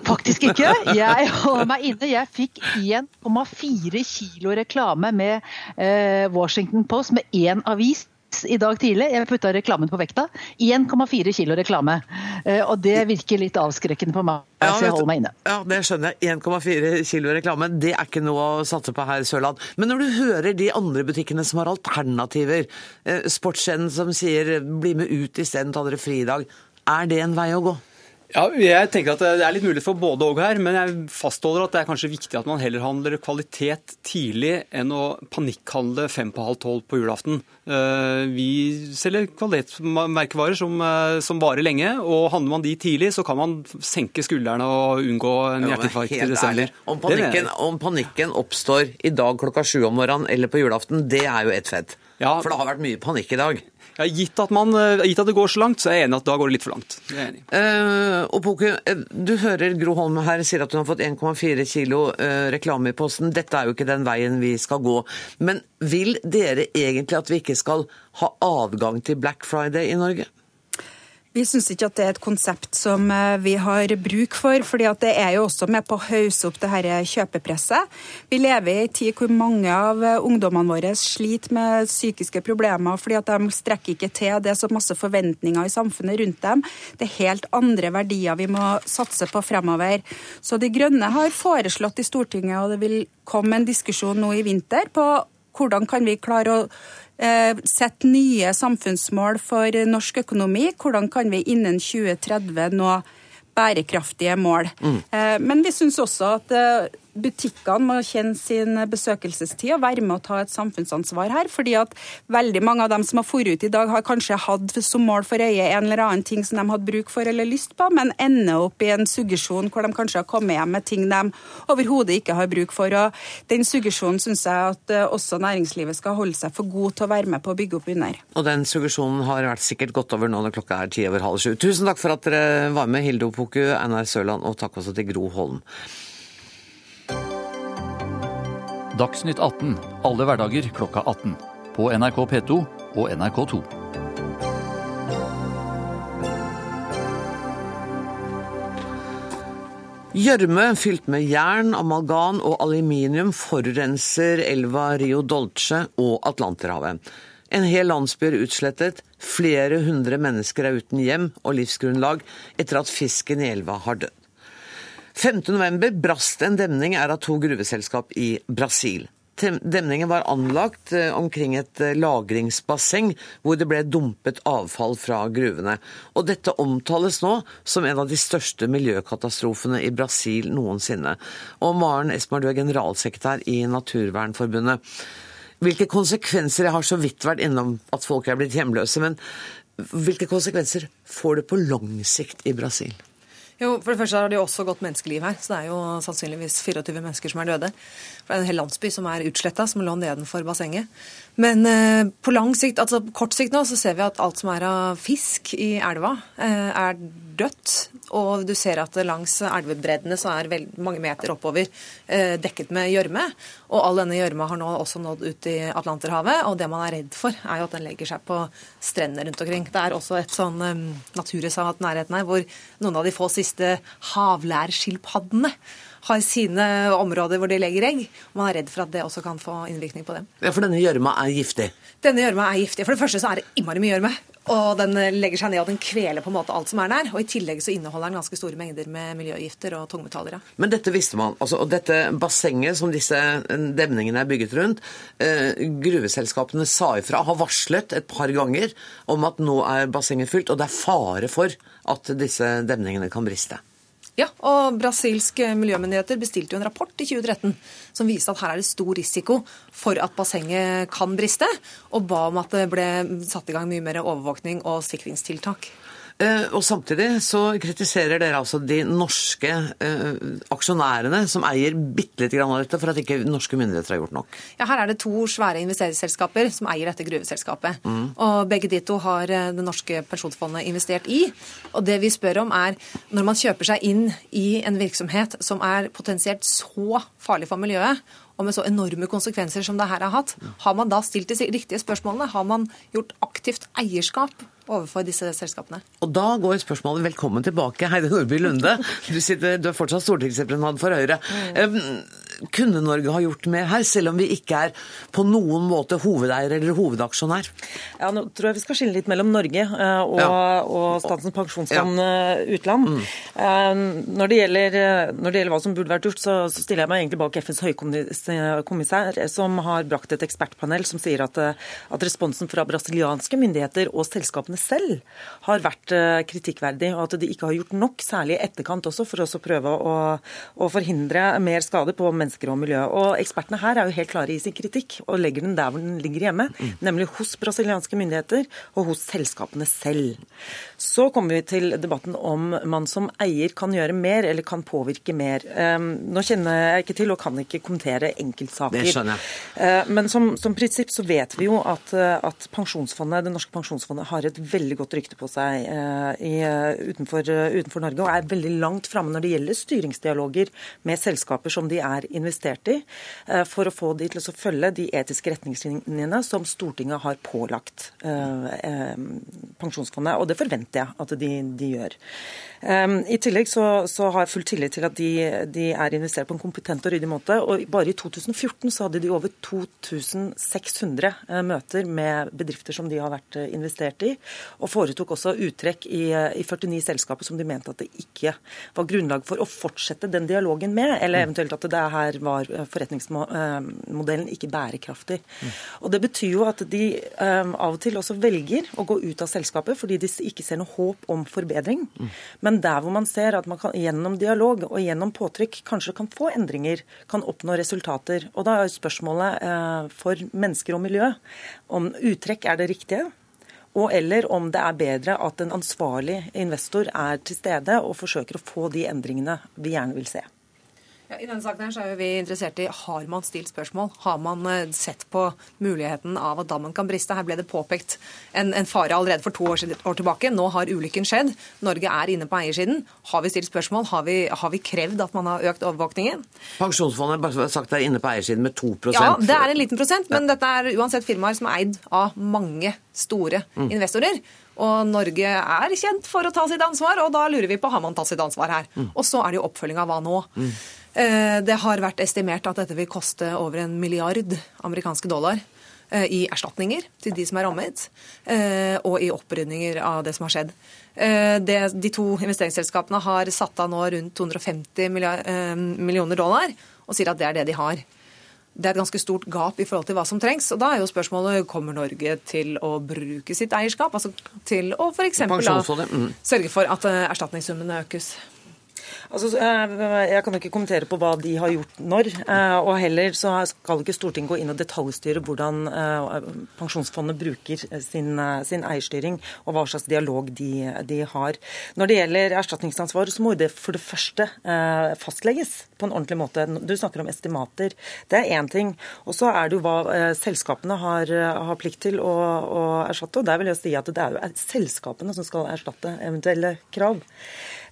Faktisk ikke. Jeg holder meg inne. Jeg fikk 1,4 kilo reklame med Washington Post, med én avis i dag tidlig. Jeg putta reklamen på vekta. 1,4 kilo reklame. Eh, og det virker litt avskrekkende på meg, ja, så jeg holder meg inne. Ja, Det skjønner jeg. 1,4 kilo reklame, det er ikke noe å satse på her i Sørland. Men når du hører de andre butikkene som har alternativer, sportsscenen som sier 'bli med ut isteden, ta dere fri i dag', er det en vei å gå? Ja, jeg tenker at Det er litt mulig for både og her, men jeg fastholder at det er kanskje viktig at man heller handler kvalitet tidlig enn å panikkhandle fem på halv tolv på julaften. Eh, vi selger kvalitetsmerkevarer som, eh, som varer lenge, og handler man de tidlig, så kan man senke skuldrene og unngå en hjerteinfarkt i desember. Om panikken, om panikken oppstår i dag klokka sju om morgenen eller på julaften, det er jo ett fett. Ja. For det har vært mye panikk i dag. Ja, gitt, at man, eh, gitt at det går så langt, så er jeg enig at da går det litt for langt. Uh, og Poke, du hører Gro Holm her sier at hun har fått 1,4 kilo uh, reklame i posten. Dette er jo ikke den veien vi skal gå. Men vil dere egentlig at vi ikke skal ha adgang til Black Friday i Norge? Vi syns ikke at det er et konsept som eh, vi har bruk for, fordi det er jo også med på å hausse opp det her kjøpepresset. Vi lever i en tid hvor mange av eh, ungdommene våre sliter med psykiske problemer fordi at de strekker ikke til. Det er så masse forventninger i samfunnet rundt dem. Det er helt andre verdier vi må satse på fremover. Så De Grønne har foreslått i Stortinget, og det vil komme en diskusjon nå i vinter, på hvordan kan vi klare å sette nye samfunnsmål for norsk økonomi. Hvordan kan vi innen 2030 nå bærekraftige mål. Mm. Men vi syns også at eh, butikkene må kjenne sin besøkelsestid og være med å ta et samfunnsansvar her. fordi at veldig mange av dem som har dratt ut i dag, har kanskje hatt som mål for øye en eller annen ting som de hadde bruk for eller lyst på, men ender opp i en suggesjon hvor de kanskje har kommet hjem med ting de overhodet ikke har bruk for. og Den suggesjonen syns jeg at eh, også næringslivet skal holde seg for god til å være med på å bygge opp under. Og den suggesjonen har vært sikkert gått over nå når klokka er ti over halv sju. Tusen takk for at dere var med, Hilde Opoku, Einar Sørland, og takk også til Gro Holm. Dagsnytt 18 alle hverdager klokka 18. På NRK P2 og NRK2. Gjørme fylt med jern, amalgam og aluminium forurenser elva Rio Dolce og Atlanterhavet. En hel landsby er utslettet, flere hundre mennesker er uten hjem og livsgrunnlag etter at fisken i elva har dødd. 5.11 brast en demning er av to gruveselskap i Brasil. Demningen var anlagt eh, omkring et eh, lagringsbasseng hvor det ble dumpet avfall fra gruvene. Og dette omtales nå som en av de største miljøkatastrofene i Brasil noensinne. Og Maren Esmar, du er generalsekretær i Naturvernforbundet. Hvilke konsekvenser Jeg har så vidt vært innom at folk er blitt hjemløse, men hvilke konsekvenser får det på lang sikt i Brasil? Jo, for det første har det jo også gått menneskeliv her, så det er jo sannsynligvis 24 mennesker som er døde. For det er en hel landsby som er utsletta, som lå nedenfor bassenget. Men eh, på lang sikt, altså på kort sikt nå, så ser vi at alt som er av fisk i elva, eh, er dødt. Og du ser at langs elvebreddene så er vel mange meter oppover eh, dekket med gjørme. Og all denne gjørma har nå også nådd ut i Atlanterhavet, og det man er redd for, er jo at den legger seg på strendene rundt omkring. Det er også et sånn um, naturreservat nærheten her, hvor noen av de få siste havlærskilpaddene har sine områder hvor de legger egg. og Man er redd for at det også kan få innvirkning på dem. Ja, For denne gjørma er giftig. Denne gjørma er giftig. For det første så er det innmari mye gjørme. Og den legger seg ned og den kveler på en måte alt som er der. Og i tillegg så inneholder den ganske store mengder med miljøgifter og tungmetaller. Men dette visste man. Altså, og dette bassenget som disse demningene er bygget rundt, eh, gruveselskapene sa ifra, har varslet et par ganger om at nå er bassenget fylt, og det er fare for at disse demningene kan briste. Ja, og Brasilske miljømyndigheter bestilte jo en rapport i 2013 som viste at her er det stor risiko for at bassenget kan briste, og ba om at det ble satt i gang mye mer overvåkning og sikringstiltak. Eh, og Samtidig så kritiserer dere altså de norske eh, aksjonærene som eier bitte litt grann av dette, for at ikke norske myndigheter har gjort nok. Ja, Her er det to svære investeringsselskaper som eier dette gruveselskapet. Mm. Og Begge de to har eh, det norske pensjonsfondet investert i. Og det vi spør om er, når man kjøper seg inn i en virksomhet som er potensielt så farlig for miljøet, og med så enorme konsekvenser som det her har hatt, har man da stilt de riktige spørsmålene? Har man gjort aktivt eierskap overfor disse selskapene? Og da går spørsmålet velkommen tilbake, Heide Nordby Lunde. Du, sitter, du er fortsatt stortingsrepresentant for Høyre. Eh, kunne Norge ha gjort mer her, selv om vi ikke er på noen måte hovedeier eller hovedaksjonær? Ja, nå tror jeg vi skal skille litt mellom Norge uh, og, ja. og Statens pensjonsfond ja. utland. Mm. Uh, når, det gjelder, når, det gjelder, hva som burde vært gjort, så, så stiller jeg meg egentlig bak FNs høykommissær, som har brakt et ekspertpanel som sier at, at responsen fra brasilianske myndigheter og selskapene selv har vært kritikkverdig, og at de ikke har gjort nok, særlig i etterkant også, for å prøve å, å forhindre mer skade på mennesker og miljø. Og Ekspertene her er jo helt klare i sin kritikk, og legger den der hvor den ligger hjemme, mm. nemlig hos brasilianske myndigheter og hos selskapene selv. Så kommer vi til debatten om man som eier kan gjøre mer eller kan påvirke mer. Um, nå kjenner jeg ikke til og kan ikke kommentere enkeltsaker. Det skjønner jeg. Uh, men som, som, prinsipp så vet vi jo at, at pensjonsfondet, det norske pensjonsfondet har et veldig godt rykte på seg uh, i, utenfor, utenfor Norge, og er veldig langt framme når det gjelder styringsdialoger med selskaper som de er investert i, eh, for å få de til å følge de etiske retningslinjene som Stortinget har pålagt eh, eh, Pensjonsfondet. Og det forventer jeg at de, de gjør. I tillegg så, så, har jeg full tillit til at de, de, er investert på en kompetent og ryddig måte. og Bare i 2014 så hadde de over 2600 eh, møter med bedrifter som de har vært investert i, og foretok også uttrekk i, i 49 selskaper som de mente at det ikke var grunnlag for å fortsette den dialogen med, eller eventuelt at det er her var forretningsmodellen ikke bærekraftig. Mm. Og Det betyr jo at de um, av og til også velger å gå ut av selskapet fordi de ikke ser noe håp om forbedring. Mm. Men der hvor man ser at man kan, gjennom dialog og gjennom påtrykk kanskje kan få endringer, kan oppnå resultater. Og da er spørsmålet eh, for mennesker og miljø om uttrekk er det riktige. Og eller om det er bedre at en ansvarlig investor er til stede og forsøker å få de endringene vi gjerne vil se. Ja, I denne saken her så er vi interessert i har man stilt spørsmål. Har man uh, sett på muligheten av at dammen kan briste? Her ble det påpekt en, en fare allerede for to år, år, tilbake. Nå har ulykken skjedd. Norge er inne på eiersiden. Har vi stilt spørsmål? Har vi, har vi krevd at man har økt overvåkningen? Pensjonsfondet har sagt er inne på eiersiden med 2% Ja, det er en liten prosent, men dette er uansett firmaer som er eid av mange store mm. investorer. Og Norge er kjent for å ta sitt ansvar, og da lurer vi på har man tatt sitt ansvar her. Mm. Og så er det jo oppfølging av hva nå. Mm. Eh, det har vært estimert at dette vil koste over en milliard amerikanske dollar eh, i erstatninger til de som er rammet, eh, og i opprydninger av det som har skjedd. Det, de to investeringsselskapene har satt av nå rundt 250 millioner dollar, og sier at det er det de har. Det er et ganske stort gap i forhold til hva som trengs. og Da er jo spørsmålet kommer Norge til å bruke sitt eierskap, altså til å f.eks. Mm. sørge for at erstatningssummene økes. Altså, eh, jeg kan ikke kommentere på hva de har gjort når. Eh, og heller så skal ikke Stortinget gå inn og detaljstyre hvordan eh, Pensjonsfondet bruker sin, sin eierstyring, og hva slags dialog de, de, har. Når det gjelder erstatningsansvar, så må det for det første fastlegges på en ordentlig måte. Du snakker om estimater. Det er én ting. Og så er det jo hva selskapene har, har plikt til å, å erstatte. Og der vil jeg si at det er jo selskapene som skal erstatte eventuelle krav.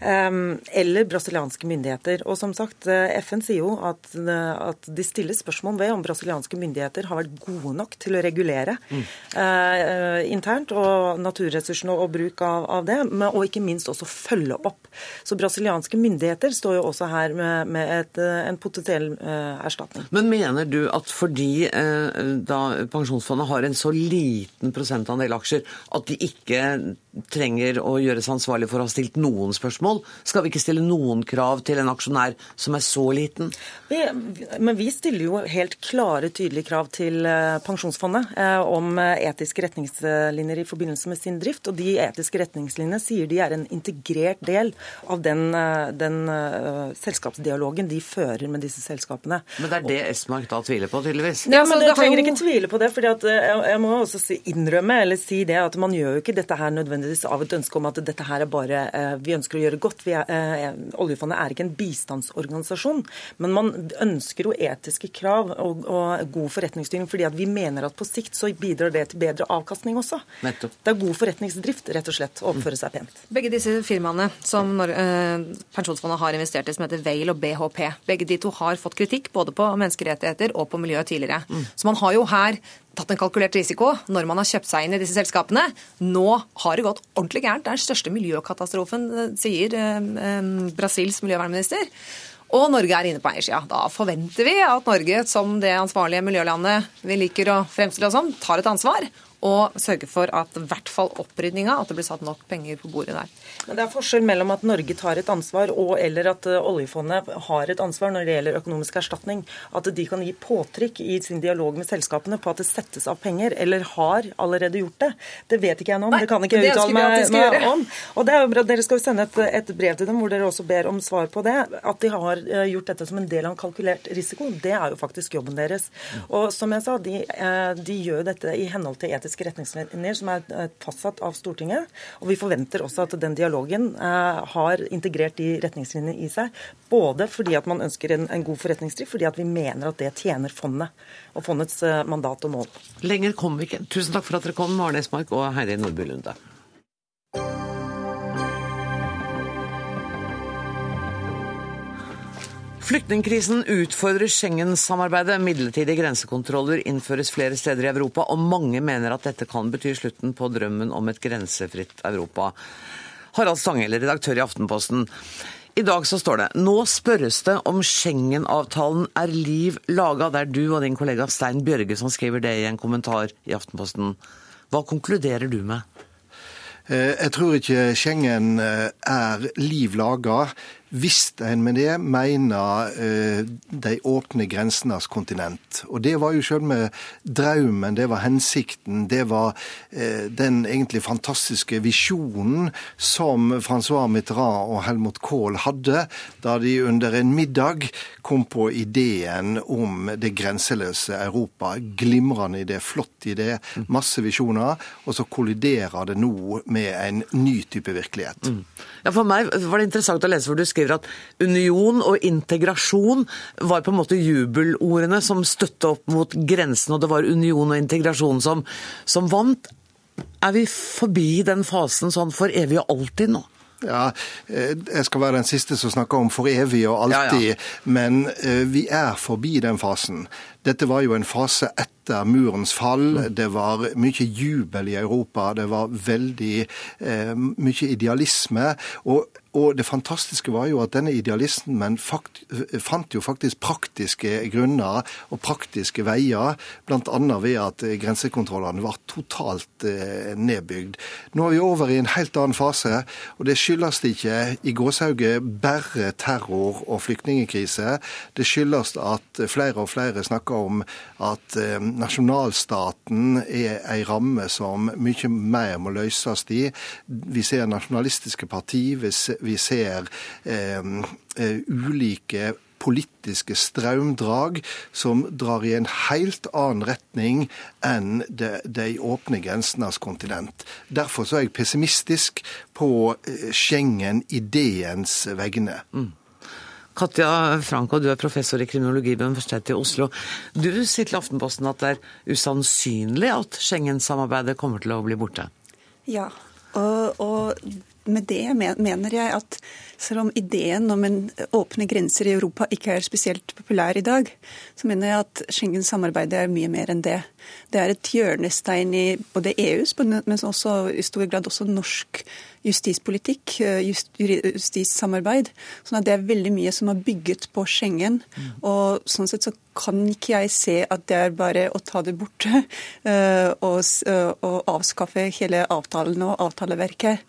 Eller brasilianske myndigheter. Og som sagt, eh, FN sier jo at, eh, at de stiller spørsmål ved om brasilianske myndigheter har vært gode nok til å regulere mm. uh, internt og naturressursene og, bruk av, av det, men, og ikke minst også følge opp. Så brasilianske myndigheter står jo også her med, med et, en potensiell uh, erstatning. Men mener du at fordi uh, da Pensjonsfondet har en så liten prosentandel aksjer, at de ikke trenger å gjøres ansvarlig for å ha stilt noen spørsmål? Skal vi ikke stille noen krav til en aksjonær som er så liten? Vi, men vi stiller jo helt klare, tydelige krav til eh, Pensjonsfondet eh, om eh, etiske retningslinjer i forbindelse med sin drift. Og de etiske retningslinjene sier de er en integrert del av den, den uh, selskapsdialogen de fører med disse selskapene. Men det er det Esmark da tviler på, tydeligvis? Ja, men Jeg trenger ikke tvile på det. for jeg må også innrømme eller si det at man gjør jo ikke dette her nødvendigvis nødvendigvis av et ønske om at dette her er bare eh, Vi ønsker å gjøre godt. Er, eh, oljefondet er ikke en bistandsorganisasjon. Men man ønsker jo etiske krav og, og god forretningsstyring fordi at vi mener at på sikt så bidrar det til bedre avkastning også. Nettopp. Det er god forretningsdrift, rett og slett, å oppføre seg pent. Begge disse firmaene som når, eh, Pensjonsfondet har investert i, som heter Vale og BHP, begge de to har fått kritikk både på menneskerettigheter og på miljø tidligere. Mm. Så man har jo her tatt en kalkulert risiko når man har kjøpt seg inn i disse selskapene. Nå har det gått ordentlig gærent. Det er den største miljøkatastrofen, eh, sier eh, Brasils miljøvernminister. og Norge er inne på eiersida. Da forventer vi at Norge, som det ansvarlige miljølandet vi liker å fremstille oss som, tar et ansvar og sørge for at i hvert fall opprydninga, at det blir satt nok penger på bordet der. Men Det er forskjell mellom at Norge tar et ansvar og eller at uh, oljefondet har et ansvar når det gjelder økonomisk erstatning. At de kan gi påtrykk i sin dialog med selskapene på at det settes av penger, eller har allerede gjort det. Det vet ikke jeg noe om. Nei, det kan ikke jeg uttale meg, meg om. Og det er jo bra, Dere skal jo sende et, et brev til dem hvor dere også ber om svar på det. At de har uh, gjort dette som en del av en kalkulert risiko, det er jo faktisk jobben deres. Og som jeg sa, de, uh, de gjør dette i henhold til etiske retningslinjer som er uh, fastsatt av Stortinget. Og vi forventer også at den dialogen uh, har integrert de retningslinjene i seg. Både fordi at man ønsker en, en god forretningsdrift, fordi at vi mener at det tjener fondet og fondets uh, mandat og mål. Lenger kom vi ikke. Tusen takk for at dere kom, Arne Esmark og Heidi Nordby Lunde. Flyktningkrisen utfordrer Schengen-samarbeidet. Midlertidige grensekontroller innføres flere steder i Europa, og mange mener at dette kan bety slutten på drømmen om et grensefritt Europa. Harald Stanghelle, redaktør i Aftenposten. I dag så står det nå spørres det om Schengen-avtalen er liv laga. Det er du og din kollega Stein Bjørge som skriver det i en kommentar i Aftenposten. Hva konkluderer du med? Eh, Jeg tror ikke Schengen eh, er liv laga hvis en med det mener eh, de åpne grensenes kontinent. Og det var jo selve drømmen, det var hensikten, det var eh, den egentlig fantastiske visjonen som Francois Mitterrand og Helmut Kohl hadde da de under en middag kom på ideen om det grenseløse Europa. Glimrende idé, flott idé, masse visjoner. Og så kolliderer det nå med en ny type virkelighet. Ja, For meg var det interessant å lese hvor du skriver at union og integrasjon var på en måte jubelordene som støtte opp mot grensen, og det var union og integrasjon som, som vant. Er vi forbi den fasen sånn for evig og alltid nå? Ja, eh, jeg skal være den siste som snakker om for evig og alltid, Ja, men eh, vi er forbi den fasen. Dette var jo en fase etter murens fall. Det var mye jubel i Europa. Det var veldig eh, mye idealisme. Og, og det fantastiske var jo at denne idealismen fakt, fant jo faktisk praktiske grunner og praktiske veier, bl.a. ved at grensekontrollene var totalt eh, nedbygd. Nå er vi over i en helt annen fase, og det skyldes ikke i gåshauget bare terror og flyktningkrise. Det skyldes at flere og flere snakker om at eh, nasjonalstaten er ei ramme som mye mer må løses i. Vi ser nasjonalistiske parti, vi se- vi ser eh, eh, ulike politiske strømdrag som drar i en helt annen retning enn de, de åpne grensenes kontinent. Derfor så er jeg pessimistisk på eh, Schengen-ideens vegne. Katja Franco, du er professor i kriminologi ved Universitetet i Oslo. Du sier til Aftenposten at det er usannsynlig at Schengen-samarbeidet kommer til å bli borte. Ja, og, og med det mener jeg at selv om ideen om en åpne grenser i Europa ikke er spesielt populær i dag, så mener jeg at Schengen-samarbeidet er mye mer enn det. Det er et hjørnestein i både EUs, men også i stor grad også norsk justispolitikk, eh, just, justissamarbeid. Sånn at det er veldig mye som er bygget på Schengen. Og sånn sett så kan ikke jeg se at det er bare å ta det bort eh, og, eh, og avskaffe hele avtalen og avtaleverket.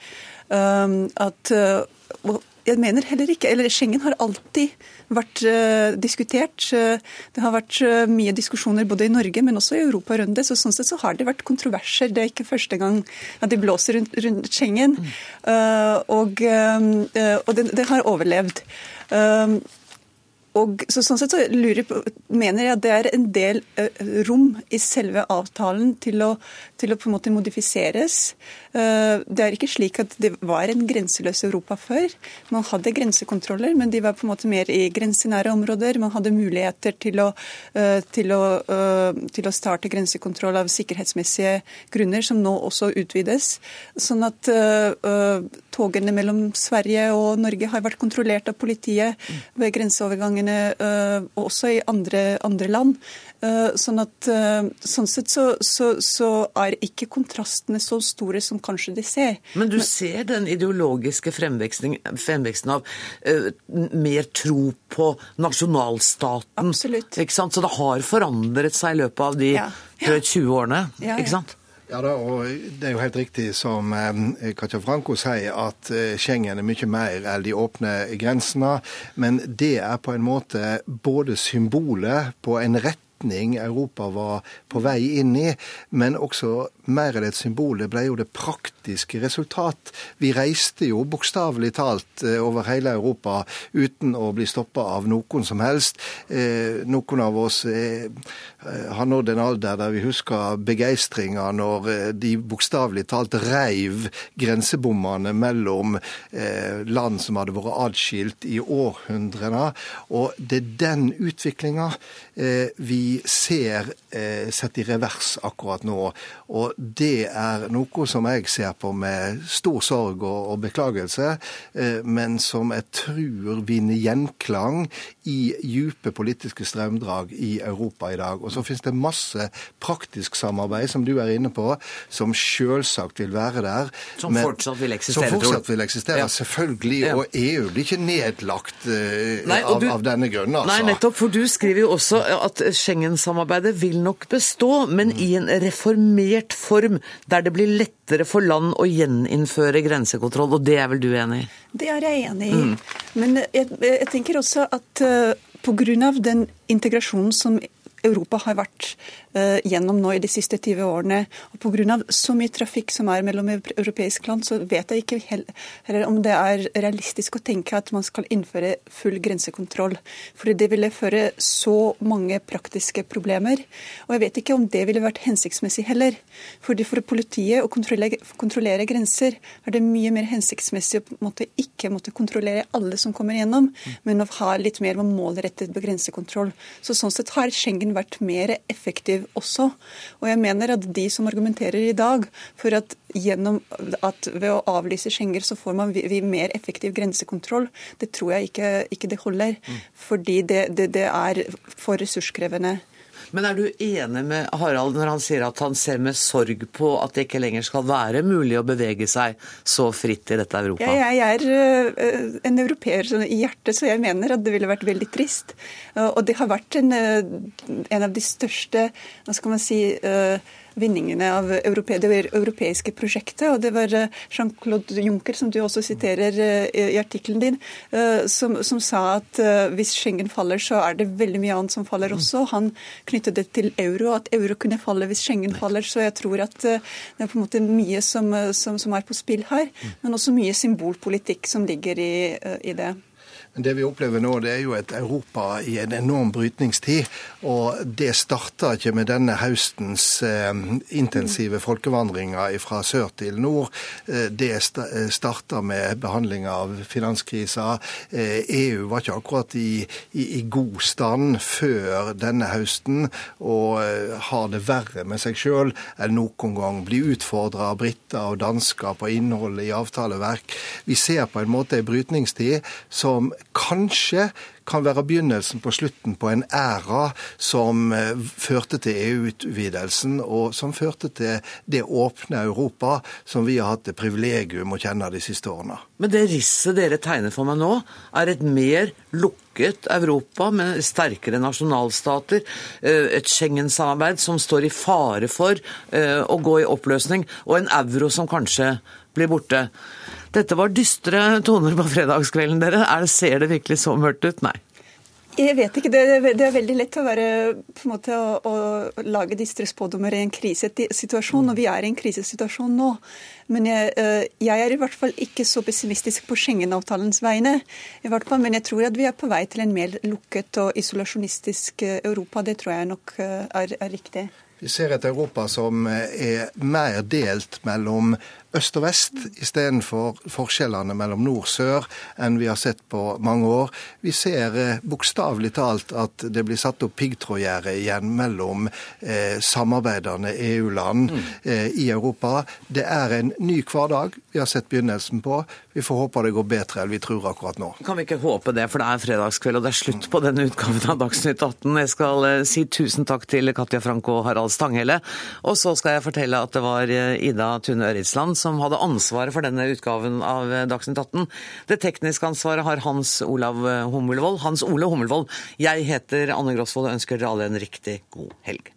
At, eh, jeg mener heller ikke Eller Schengen har alltid vært uh, diskutert. Eh, Det har vært uh, mye diskusjoner både i Norge, men også i Europa rundt det. Så sånn sett så har det vært kontroverser. Det er ikke første gang at de blåser rundt, rundt Schengen. Uh, og og det, det har overlevd. Og så, sånn sett så lurer jeg på, mener jeg at det er en del rom i selve avtalen til å, til å på en måte modifiseres. Det er ikke slik at det var en grenseløs Europa før. Man hadde grensekontroller, men de var på en måte mer i grensenære områder. Man hadde muligheter til å, til å, til å starte grensekontroll av sikkerhetsmessige grunner, som nå også utvides. Sånn at togene mellom Sverige og Norge har vært kontrollert av politiet ved grenseovergangene, og også i andre, andre land. Sånn, at, sånn sett så, så, så, er ikke kontrastene så store som kanskje de ser. Men du ser den ideologiske fremveksten, fremveksten av uh, mer tro på nasjonalstaten? Absolutt. Så det har forandret seg i løpet av de ja. Ja. 20 årene? Ja, ikke sant? Ja da, og Det er jo helt riktig som eh, Katja Franco sier, at eh, Schengen er mye mer enn de åpne grensene. Men det er på en måte både symbolet på en rett retning Europa var på vei inn i, men også mer enn et symbol. Det ble jo det praktiske resultat. Vi reiste jo bokstavelig talt eh, over hele Europa uten å bli stoppa av noen som helst. Eh, noen av oss eh, har nådd en alder der vi husker begeistringa når de bokstavelig talt reiv grensebommene mellom land som hadde vært atskilt i århundrene. Og det er den utviklinga vi ser sett i revers akkurat nå. Og det er noe som jeg ser på med stor sorg og, og beklagelse, eh, men som jeg tror vinner gjenklang i dype politiske strømdrag i Europa i dag. Og så finnes det masse praktisk samarbeid, som du er inne på, som selvsagt vil være der. Som men, fortsatt vil eksistere, Som fortsatt vil eksistere, ja. selvfølgelig. Ja. Og EU blir ikke nedlagt eh, nei, av, du, av, denne grunn, altså. Nei, nettopp, for du skriver jo også at Schengen-samarbeidet vil nok bestå, men i en reformert form der det blir lettere for land å gjeninnføre grensekontroll, og det er vel du enig i? Det er jeg enig i. Mm. Men jeg, jeg, tenker også at uh, eh, pga. den integrasjonen som Europa har vært uh, gjennom nå i de siste 20 årene. og Pga. så mye trafikk som er mellom europeiske land, så vet jeg ikke heller om det er realistisk å tenke at man skal innføre full grensekontroll. Fordi det ville føre så mange praktiske problemer. Og jeg vet ikke om det ville vært hensiktsmessig heller. Fordi For politiet å kontrollere, kontrollere grenser er det mye mer hensiktsmessig å måtte ikke måtte kontrollere alle som kommer gjennom, men å ha litt mer målrettet grensekontroll. Så Sånn sett har Schengen vært mer effektiv også. Og jeg mener at de som argumenterer i dag for at, at ved å avlyse Schengen så får man vi, vi mer effektiv grensekontroll, det tror jeg ikke, ikke det holder. Mm. Fordi det, det, det er for ressurskrevende. Men er du enig med Harald når han sier at han ser med sorg på at det ikke lenger skal være mulig å bevege seg så fritt i dette Europa? Ja, jeg er uh, en europeer i hjertet, så jeg mener at det ville vært veldig trist. Uh, og det har vært en, uh, en, av de største hva skal man si, vinningene av europe, det europeiske prosjektet. Og det var eh, Jean-Claude Juncker, som du også siterer eh, i artikkelen din, eh, som, som, sa at hvis Schengen faller, så er det veldig mye annet som faller også. Han knyttet det til euro, at euro kunne falle hvis Schengen faller. Så jeg tror at det er på en måte mye som, som, som er på spill her, men også mye symbolpolitikk som ligger i, i det. Men det vi opplever nå, det er jo et Europa i en enorm brytningstid. Og det starta ikke med denne høstens eh, intensive folkevandringer fra sør til nord. Eh, det eh, starta med behandling av finanskrisa. Eh, EU var ikke akkurat i, i, i, god stand før denne høsten, og har det verre med seg sjøl enn noen gang. Blir utfordra av briter og dansker på innholdet i avtaleverk. Vi ser på en måte en brytningstid som kanskje kan være begynnelsen på slutten på en æra som eh, førte til EU-utvidelsen, og som førte til det åpne Europa som vi har hatt det privilegium å kjenne de siste årene. Men det risset dere tegner for meg nå, er et mer lukket Europa med sterkere nasjonalstater, eh, et Schengen-samarbeid som står i fare for eh, å gå i oppløsning, og en euro som kanskje blir borte. Dette var dystre toner på fredagskvelden, dere. Er, ser det virkelig så mørkt ut? Nei. Jeg vet ikke. Det, det, er veldig lett å, være, måte, å, å lage dystre spådommer i en krisesituasjon, og vi er i en krisesituasjon nå. Men jeg, eh, jeg, er i hvert fall ikke så pessimistisk på Schengen-avtalens vegne. I hvert fall, Men jeg tror at vi er på vei til en mer lukket og isolasjonistisk eh, Europa. Det tror jeg nok eh, er, er riktig. Vi ser et Europa som er mer delt mellom øst og vest, istedenfor forskjellene mellom nord og sør enn vi har sett på mange år. Vi ser eh, bokstavelig talt at det blir satt opp piggtrådgjerde igjen mellom eh, samarbeidende EU-land mm. eh, i Europa. Det er en ny hverdag vi har sett begynnelsen på. Vi får håpe det går bedre enn vi tror akkurat nå. Kan vi ikke håpe det, for det er fredagskveld og det er slutt på denne utgaven av Dagsnytt 18. Jeg skal eh, si tusen takk til Katja Frank og Harald Stanghelle. Og så skal jeg fortelle at det var eh, Ida Tune Øritsland som hadde ansvaret for denne utgaven av Dagsnytt 18. Det tekniske ansvaret har Hans Olav Hummelvold. Hans Ole Hummelvold. Jeg heter Anne Grosvold og ønsker dere alle en riktig god helg.